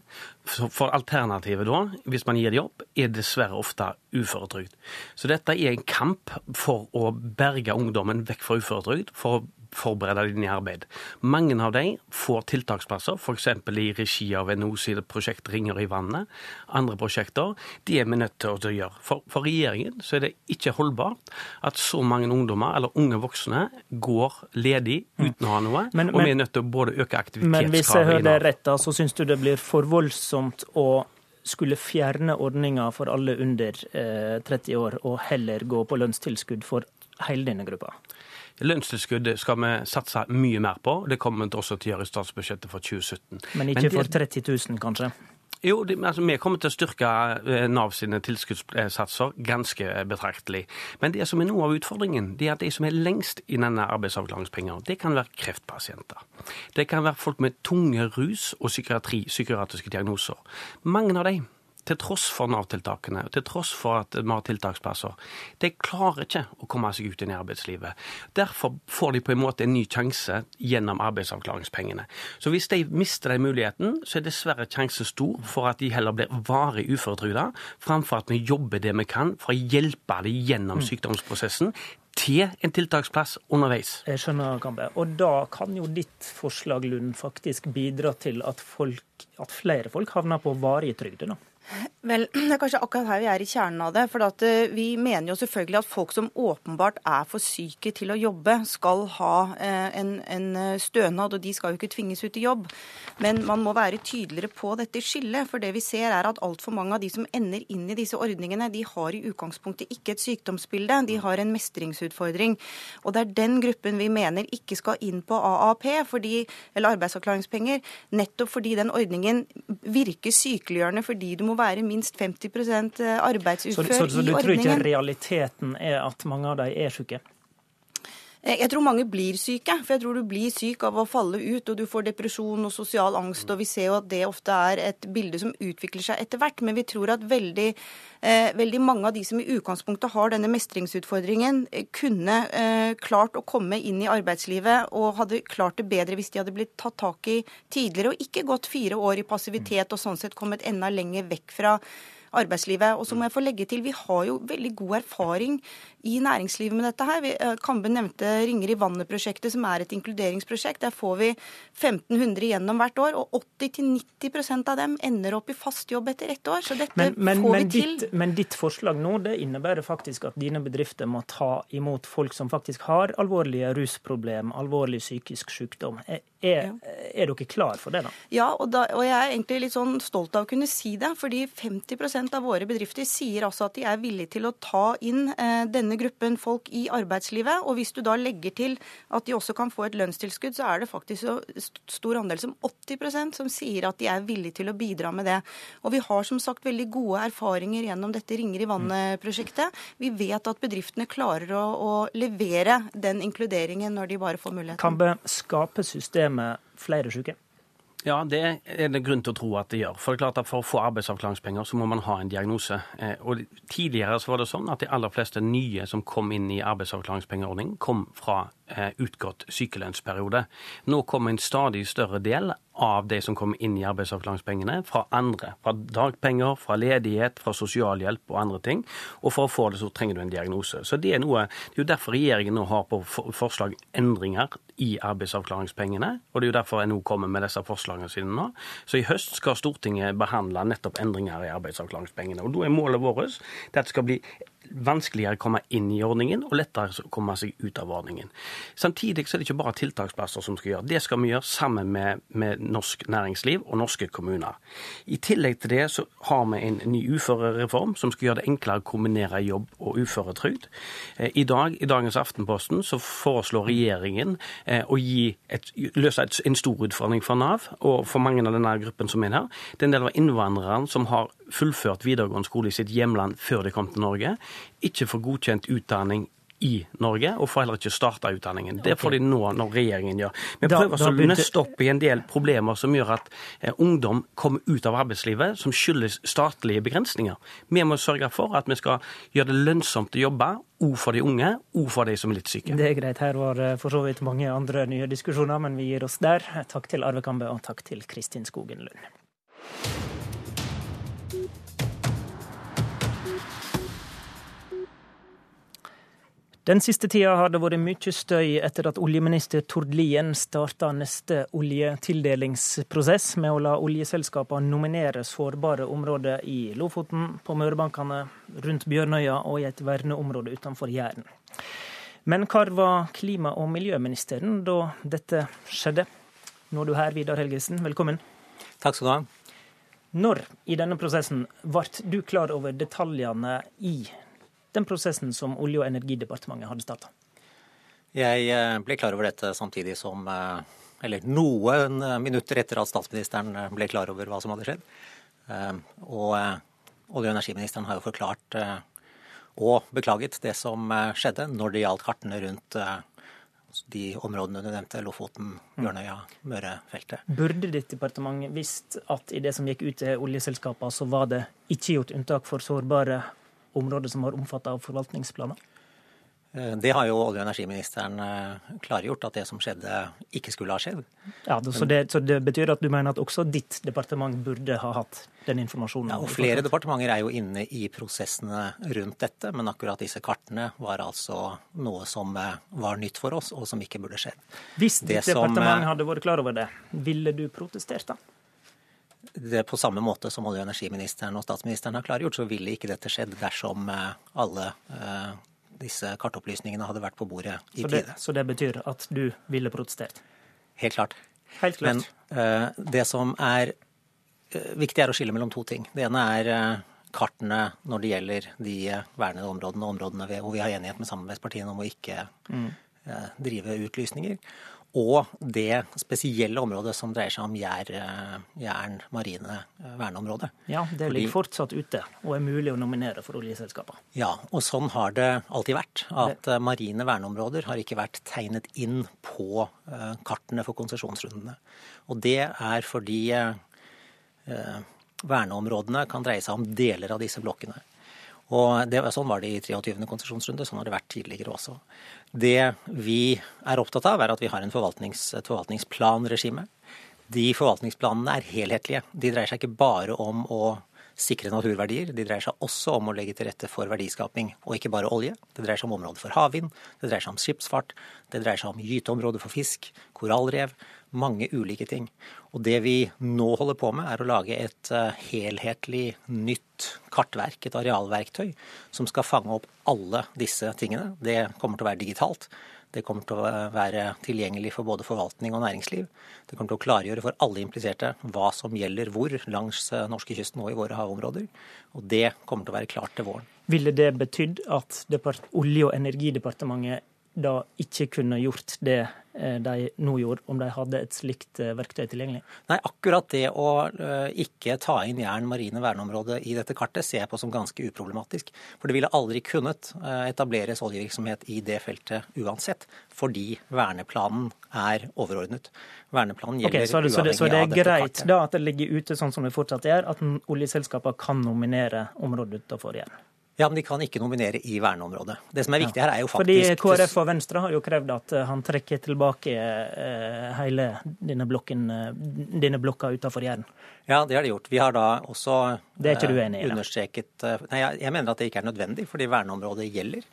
For alternativet da, hvis man gir dem opp, er dessverre ofte uføretrygd. Så dette er en kamp for å berge ungdommen vekk fra uføretrygd, for å forberede dem i arbeid. Mange av dem får tiltaksplasser, f.eks. i regi av NO sitt prosjekt Ringer i vannet. Andre prosjekter. De er vi nødt til å gjøre. For, for, regjeringen så er det ikke holdbart at så mange ungdommer, eller unge voksne, går ledig uten å ha noe. Men, og vi er nødt til å både øke aktivitetskravet Men hvis jeg hører deg rett, da, så syns du det blir for voldsomt å skulle fjerne ordninga for alle under eh, 30 år, og heller gå på lønnstilskudd for hele denne gruppa? Lønnstilskudd skal vi satse mye mer på. Det kommer vi også til å gjøre i statsbudsjettet for 2017. Men ikke Men det, for 30 000, kanskje? Jo, det, altså, vi kommer til å styrke eh, Nav sine tilskuddssatser ganske betraktelig. Men det som er noe av utfordringen, det er at de som er lengst i denne arbeidsavklaringspenger, det kan være kreftpasienter. Det kan være folk med tunge rus- og psykiatri, psykiatriske diagnoser. Mange av dem til tross for Nav-tiltakene, til tross for at vi har tiltaksplasser, de klarer ikke å komme seg ut i arbeidslivet. Derfor får de på en måte en ny sjanse gjennom arbeidsavklaringspengene. Så hvis de mister den muligheten, så er dessverre sjansen stor for at de heller blir varig uføretrygda, framfor at vi jobber det vi kan for å hjelpe dem gjennom mm. sykdomsprosessen til en tiltaksplass underveis. Jeg skjønner, Kambe. Og da kan jo ditt forslag, Lund, faktisk bidra til at, folk, at flere folk havner på varig trygd? Vel, <clears throat> Det er kanskje akkurat her vi er i kjernen av det. for eh, Vi mener jo selvfølgelig at folk som åpenbart er for syke til å jobbe, skal ha eh, en, en, eh, stønad, og de skal jo ikke tvinges ut i jobb. Men man må være tydeligere på dette skillet. For det vi ser er at altfor mange av de som ender inn i disse ordningene, de har i utgangspunktet ikke et sykdomsbilde, de har en mestringsutfordring. Og det er den gruppen vi mener ikke skal inn på AAP, fordi, eller arbeidsavklaringspenger, nettopp fordi den ordningen virker sykeliggjørende fordi du må være minst 50 eh, arbeidsufør så, så, så, så du tror ikke realiteten er at mange av de er syke? Eh, jeg tror mange blir syke, for jeg tror du blir syk av å falle ut, og du får depresjon og sosial angst. og Vi ser jo at det ofte er et bilde som utvikler seg etter hvert. Men vi tror at veldig, eh, veldig mange av de som i utgangspunktet har denne mestringsutfordringen, eh, kunne eh, klart å komme inn i arbeidslivet og hadde klart det bedre hvis de hadde blitt tatt tak i tidligere, og ikke gått fire år i passivitet og sånn sett kommet enda lenger vekk fra arbeidslivet. Og så må jeg få legge til, Vi har jo veldig god erfaring i næringslivet med dette. her. Vi, Kambe nevnte Ringer i vannet-prosjektet, som er et inkluderingsprosjekt. Der får vi 1500 gjennom hvert år, og 80-90% av dem ender opp i fast jobb etter ett år. Så dette men, men, får vi men til. Ditt, men ditt forslag nå det innebærer faktisk at dine bedrifter må ta imot folk som faktisk har alvorlige rusproblem, alvorlig psykisk sykdom. Er, er, er dere klar for det, da? Ja, og, da, og jeg er egentlig litt sånn stolt av å kunne si det. fordi 50 av våre bedrifter sier altså at de er villige til å ta inn eh, denne gruppen folk i arbeidslivet. Og hvis du da legger til at de også kan få et lønnstilskudd, så er det faktisk så stor andel som 80% som sier at de er villige til å bidra med det. Og vi har som sagt veldig gode erfaringer gjennom dette Ringer i vannet-prosjektet. Vi vet at bedriftene klarer å, å levere den inkluderingen når de bare får muligheten. Kan det skape systemet flere syke? Ja, det er det grunn til å tro at det gjør. For det er klart at for å få arbeidsavklaringspenger, så må man ha en diagnose. Eh, og Tidligere så var det sånn at de aller fleste nye som kom inn i arbeidsavklaringspengeordningen, kom fra utgått sykelønnsperiode. Nå kommer en stadig større del av de som kommer inn i arbeidsavklaringspengene, fra andre. Fra dagpenger, fra ledighet, fra sosialhjelp og andre ting. Og for å få det, så trenger du en diagnose. Så det er noe, det er jo derfor regjeringen nå har på forslag endringer i arbeidsavklaringspengene. Og det er jo derfor jeg nå kommer med disse forslagene sine nå. Så i høst skal Stortinget behandle nettopp endringer i arbeidsavklaringspengene. Og da er målet vårt at det skal bli vanskeligere å komme inn i ordningen og lettere å komme seg ut av ordningen. Samtidig så er det ikke bare tiltaksplasser som skal gjøre. Det skal vi gjøre sammen med, med norsk næringsliv og norske kommuner. I tillegg til det så har vi en ny uførereform som skal gjøre det enklere å kombinere jobb og uføretrygd. Eh, I dag, i dagens Aftenposten så foreslår regjeringen eh, å et, løse et, en stor utfordring for Nav og for mange av denne gruppen som er her. Det er en del av innvandrerne som har fullført videregående skole i sitt hjemland før de kom til Norge, ikke får godkjent utdanning i Norge, og får heller ikke starta utdanningen. Det får de nå når regjeringen gjør. Vi Da- prøver da å begynte- nøste opp i en del problemer som gjør at eh, ungdom kommer ut av arbeidslivet, som skyldes statlige begrensninger. Vi må sørge for at vi skal gjøre det lønnsomt å jobbe, òg for de unge, òg for de som er litt syke. Det er greit. Her var eh, for så vidt mange andre nye diskusjoner, men vi gir oss der. Takk til Arve Kambe, og takk til Kristin Skogen Lund. Den siste tida har det vært mye støy etter at oljeminister Tord Lien starta neste oljetildelingsprosess med å la oljeselskapene nominere sårbare områder i Lofoten, på Mørebankene, rundt Bjørnøya og i et verneområde utenfor Jæren. Men hvor var klima- og miljøministeren da dette skjedde? Nå er du her, Vidar Helgesen. Velkommen. Takk skal du ha. Når i denne prosessen ble du klar over detaljene i den prosessen som Olje- og energidepartementet hadde starta? Jeg eh, ble klar over dette samtidig som eh, Eller noen eh, minutter etter at statsministeren ble klar over hva som hadde skjedd. Og olje- og energiministeren har jo forklart og beklaget det som skjedde når det gjaldt kartene rundt de områdene du nevnte, Lofoten, Bjørnøya, Mørefeltet. Burde ditt departement visst at i det som gikk ut til oljeselskapene, så var det ikke gjort unntak for sårbare områder som var omfattet av forvaltningsplaner? Eh, Det har jo olje- og energiministeren eh, klargjort, at det som skjedde, ikke skulle ha skjedd. Ja, så det, så det betyr at du mener at også ditt departement burde ha hatt den informasjonen? Ja, og Flere departementer er jo inne i prosessene rundt dette, men akkurat disse kartene var altså noe som eh, var nytt for oss, og som ikke burde skjedd. Hvis ditt det departement som, hadde vært klar over det, ville du protestert da? Det på samme måte som olje- og energiministeren og statsministeren har klargjort, så ville ikke dette skjedd dersom eh, alle eh, disse kartopplysningene hadde vært på bordet i Så det, tide. så det betyr at du ville protestert? Helt klart. Helt klart. Men eh, det som er viktig, er å skille mellom to ting. Det ene er kartene når det gjelder de vernede områdene, områdene hvor vi har enighet med samarbeidspartiene om å ikke Mm. drive utlysninger. Og det spesielle området som dreier seg om Jær, eh, Jæren marine eh, verneområde. Ja, det Fordi- ligger fortsatt ute og er mulig å nominere for oljeselskapene. Ja, og sånn har det alltid vært. At eh, marine verneområder har ikke vært tegnet inn på kartene for konsesjonsrundene. Og det er fordi eh, verneområdene kan dreie seg om deler av disse blokkene. Og det, Sånn var det i 23. konsesjonsrunde, sånn har det vært tidligere også. Det vi er opptatt av, er at vi har forvaltnings, et forvaltningsplanregime. De forvaltningsplanene er helhetlige. De dreier seg ikke bare om å sikre naturverdier, de dreier seg også om å legge til rette for verdiskaping, og ikke bare olje. Det dreier seg om områder for havvind, det dreier seg om skipsfart, det dreier seg om gyteområder for fisk, korallrev, mange ulike ting. Og det vi nå holder på med, er å lage et eh, helhetlig nytt kartverk, et arealverktøy, som skal fange opp alle disse tingene. Det kommer til å være digitalt. Det kommer til å være tilgjengelig for både forvaltning og næringsliv. Det kommer til å klargjøre for alle impliserte hva som gjelder hvor langs eh, norskekysten og i våre havområder. Og det kommer til å være klart til våren. Ville det betydd at Olje- og energidepartementet da ikke kunne gjort det eh, de nå gjorde, om de hadde et slikt eh, verktøy tilgjengelig? Nei, akkurat det å eh, ikke ta inn Jæren marine verneområde i dette kartet ser jeg på som ganske uproblematisk. For det ville aldri kunnet etableres oljevirksomhet i det feltet uansett, fordi verneplanen er overordnet. Verneplanen Ok, okay, så, det, så, det, så det er greit da at det ligger ute sånn som det fortsatt gjør, at oljeselskapene kan nominere området utenfor igjen? Ja, men de kan ikke nominere i verneområdet. Det som er viktig her, er jo faktisk... Fordi KrF og Venstre har jo krevd at eh, han trekker tilbake eh, hele denne, blokken, eh, denne blokka utenfor Jæren. Ja, det har de gjort. Vi har da også Det er ikke du enig i, understreket Nei, jeg, mener at det ikke er nødvendig, fordi verneområdet gjelder.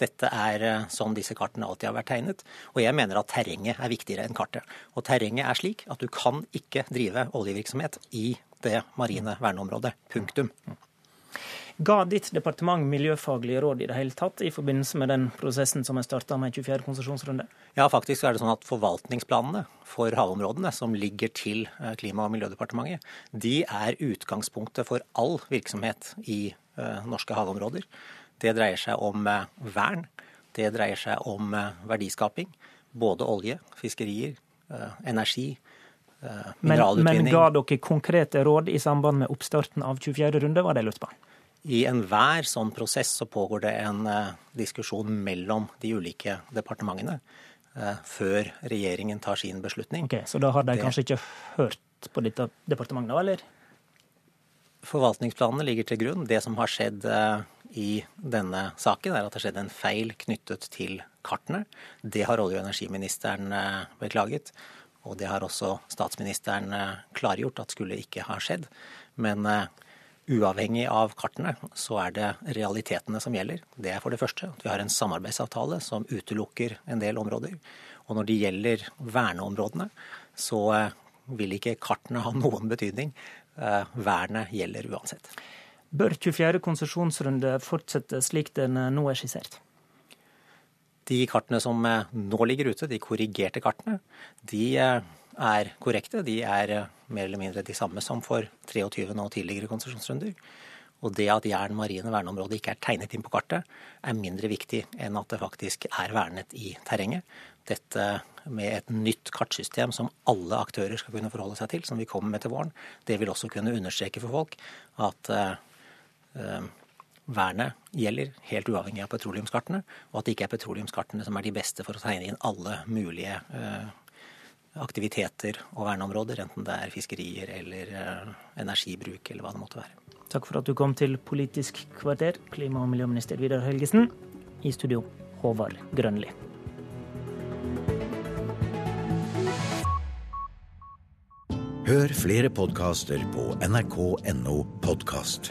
Dette er sånn disse kartene alltid har vært tegnet. Og jeg mener at terrenget er viktigere enn kartet. Og terrenget er slik at du kan ikke drive oljevirksomhet i det marine verneområdet. Punktum. Ga ditt departement miljøfaglige råd i det hele tatt i forbindelse med den prosessen som er starta med 24. konsesjonsrunde? Ja, faktisk er det sånn at forvaltningsplanene for havområdene som ligger til eh, Klima- og miljødepartementet, de er utgangspunktet for all virksomhet i eh, norske havområder. Det dreier seg om eh, vern, det dreier seg om verdiskaping. Både olje, fiskerier, energi, mineralutvinning. Men, men ga dere konkrete råd i samband med oppstarten av 24. runde, var det jeg lurte på? I enhver sånn prosess så pågår det en uh, diskusjon mellom de ulike departementene uh, før regjeringen tar sin beslutning. Okay, så da har de det... kanskje ikke hørt på dette departementet, eller? Forvaltningsplanene ligger til grunn. Det som har skjedd uh, i denne saken, er at det har skjedd en feil knyttet til kartene. Det har olje- og energiministeren beklaget. Og det har også statsministeren klargjort at skulle ikke ha skjedd. Men Uavhengig av kartene så er det realitetene som gjelder. Det er for det første at vi har en samarbeidsavtale som utelukker en del områder. Og når det gjelder verneområdene, så eh, vil ikke kartene ha <laughs> noen betydning. Eh, vernet gjelder uansett. Bør 24. konsesjonsrunde fortsette slik den eh, nå er skissert? De kartene som nå ligger ute, de korrigerte kartene, de er korrekte. De er eh, mer eller mindre de samme som for 23. og tidligere konsesjonsrunder. Og det at Jæren marine verneområde ikke er tegnet inn på kartet, er mindre viktig enn at det faktisk er vernet i terrenget. Dette med et nytt kartsystem som alle aktører skal kunne forholde seg til, som vi kommer med til våren, det vil også kunne understreke for folk at uh, vernet gjelder helt uavhengig av petroleumskartene, og at det ikke er petroleumskartene som er de beste for å tegne inn alle mulige uh, aktiviteter og verneområder, enten det er fiskerier eller uh, energibruk eller hva det måtte være. Takk for at du kom til Politisk kvarter, klima- og miljøminister Vidar Helgesen. I studio, Håvard Grønli. Hør flere podkaster på nrk.no podkast.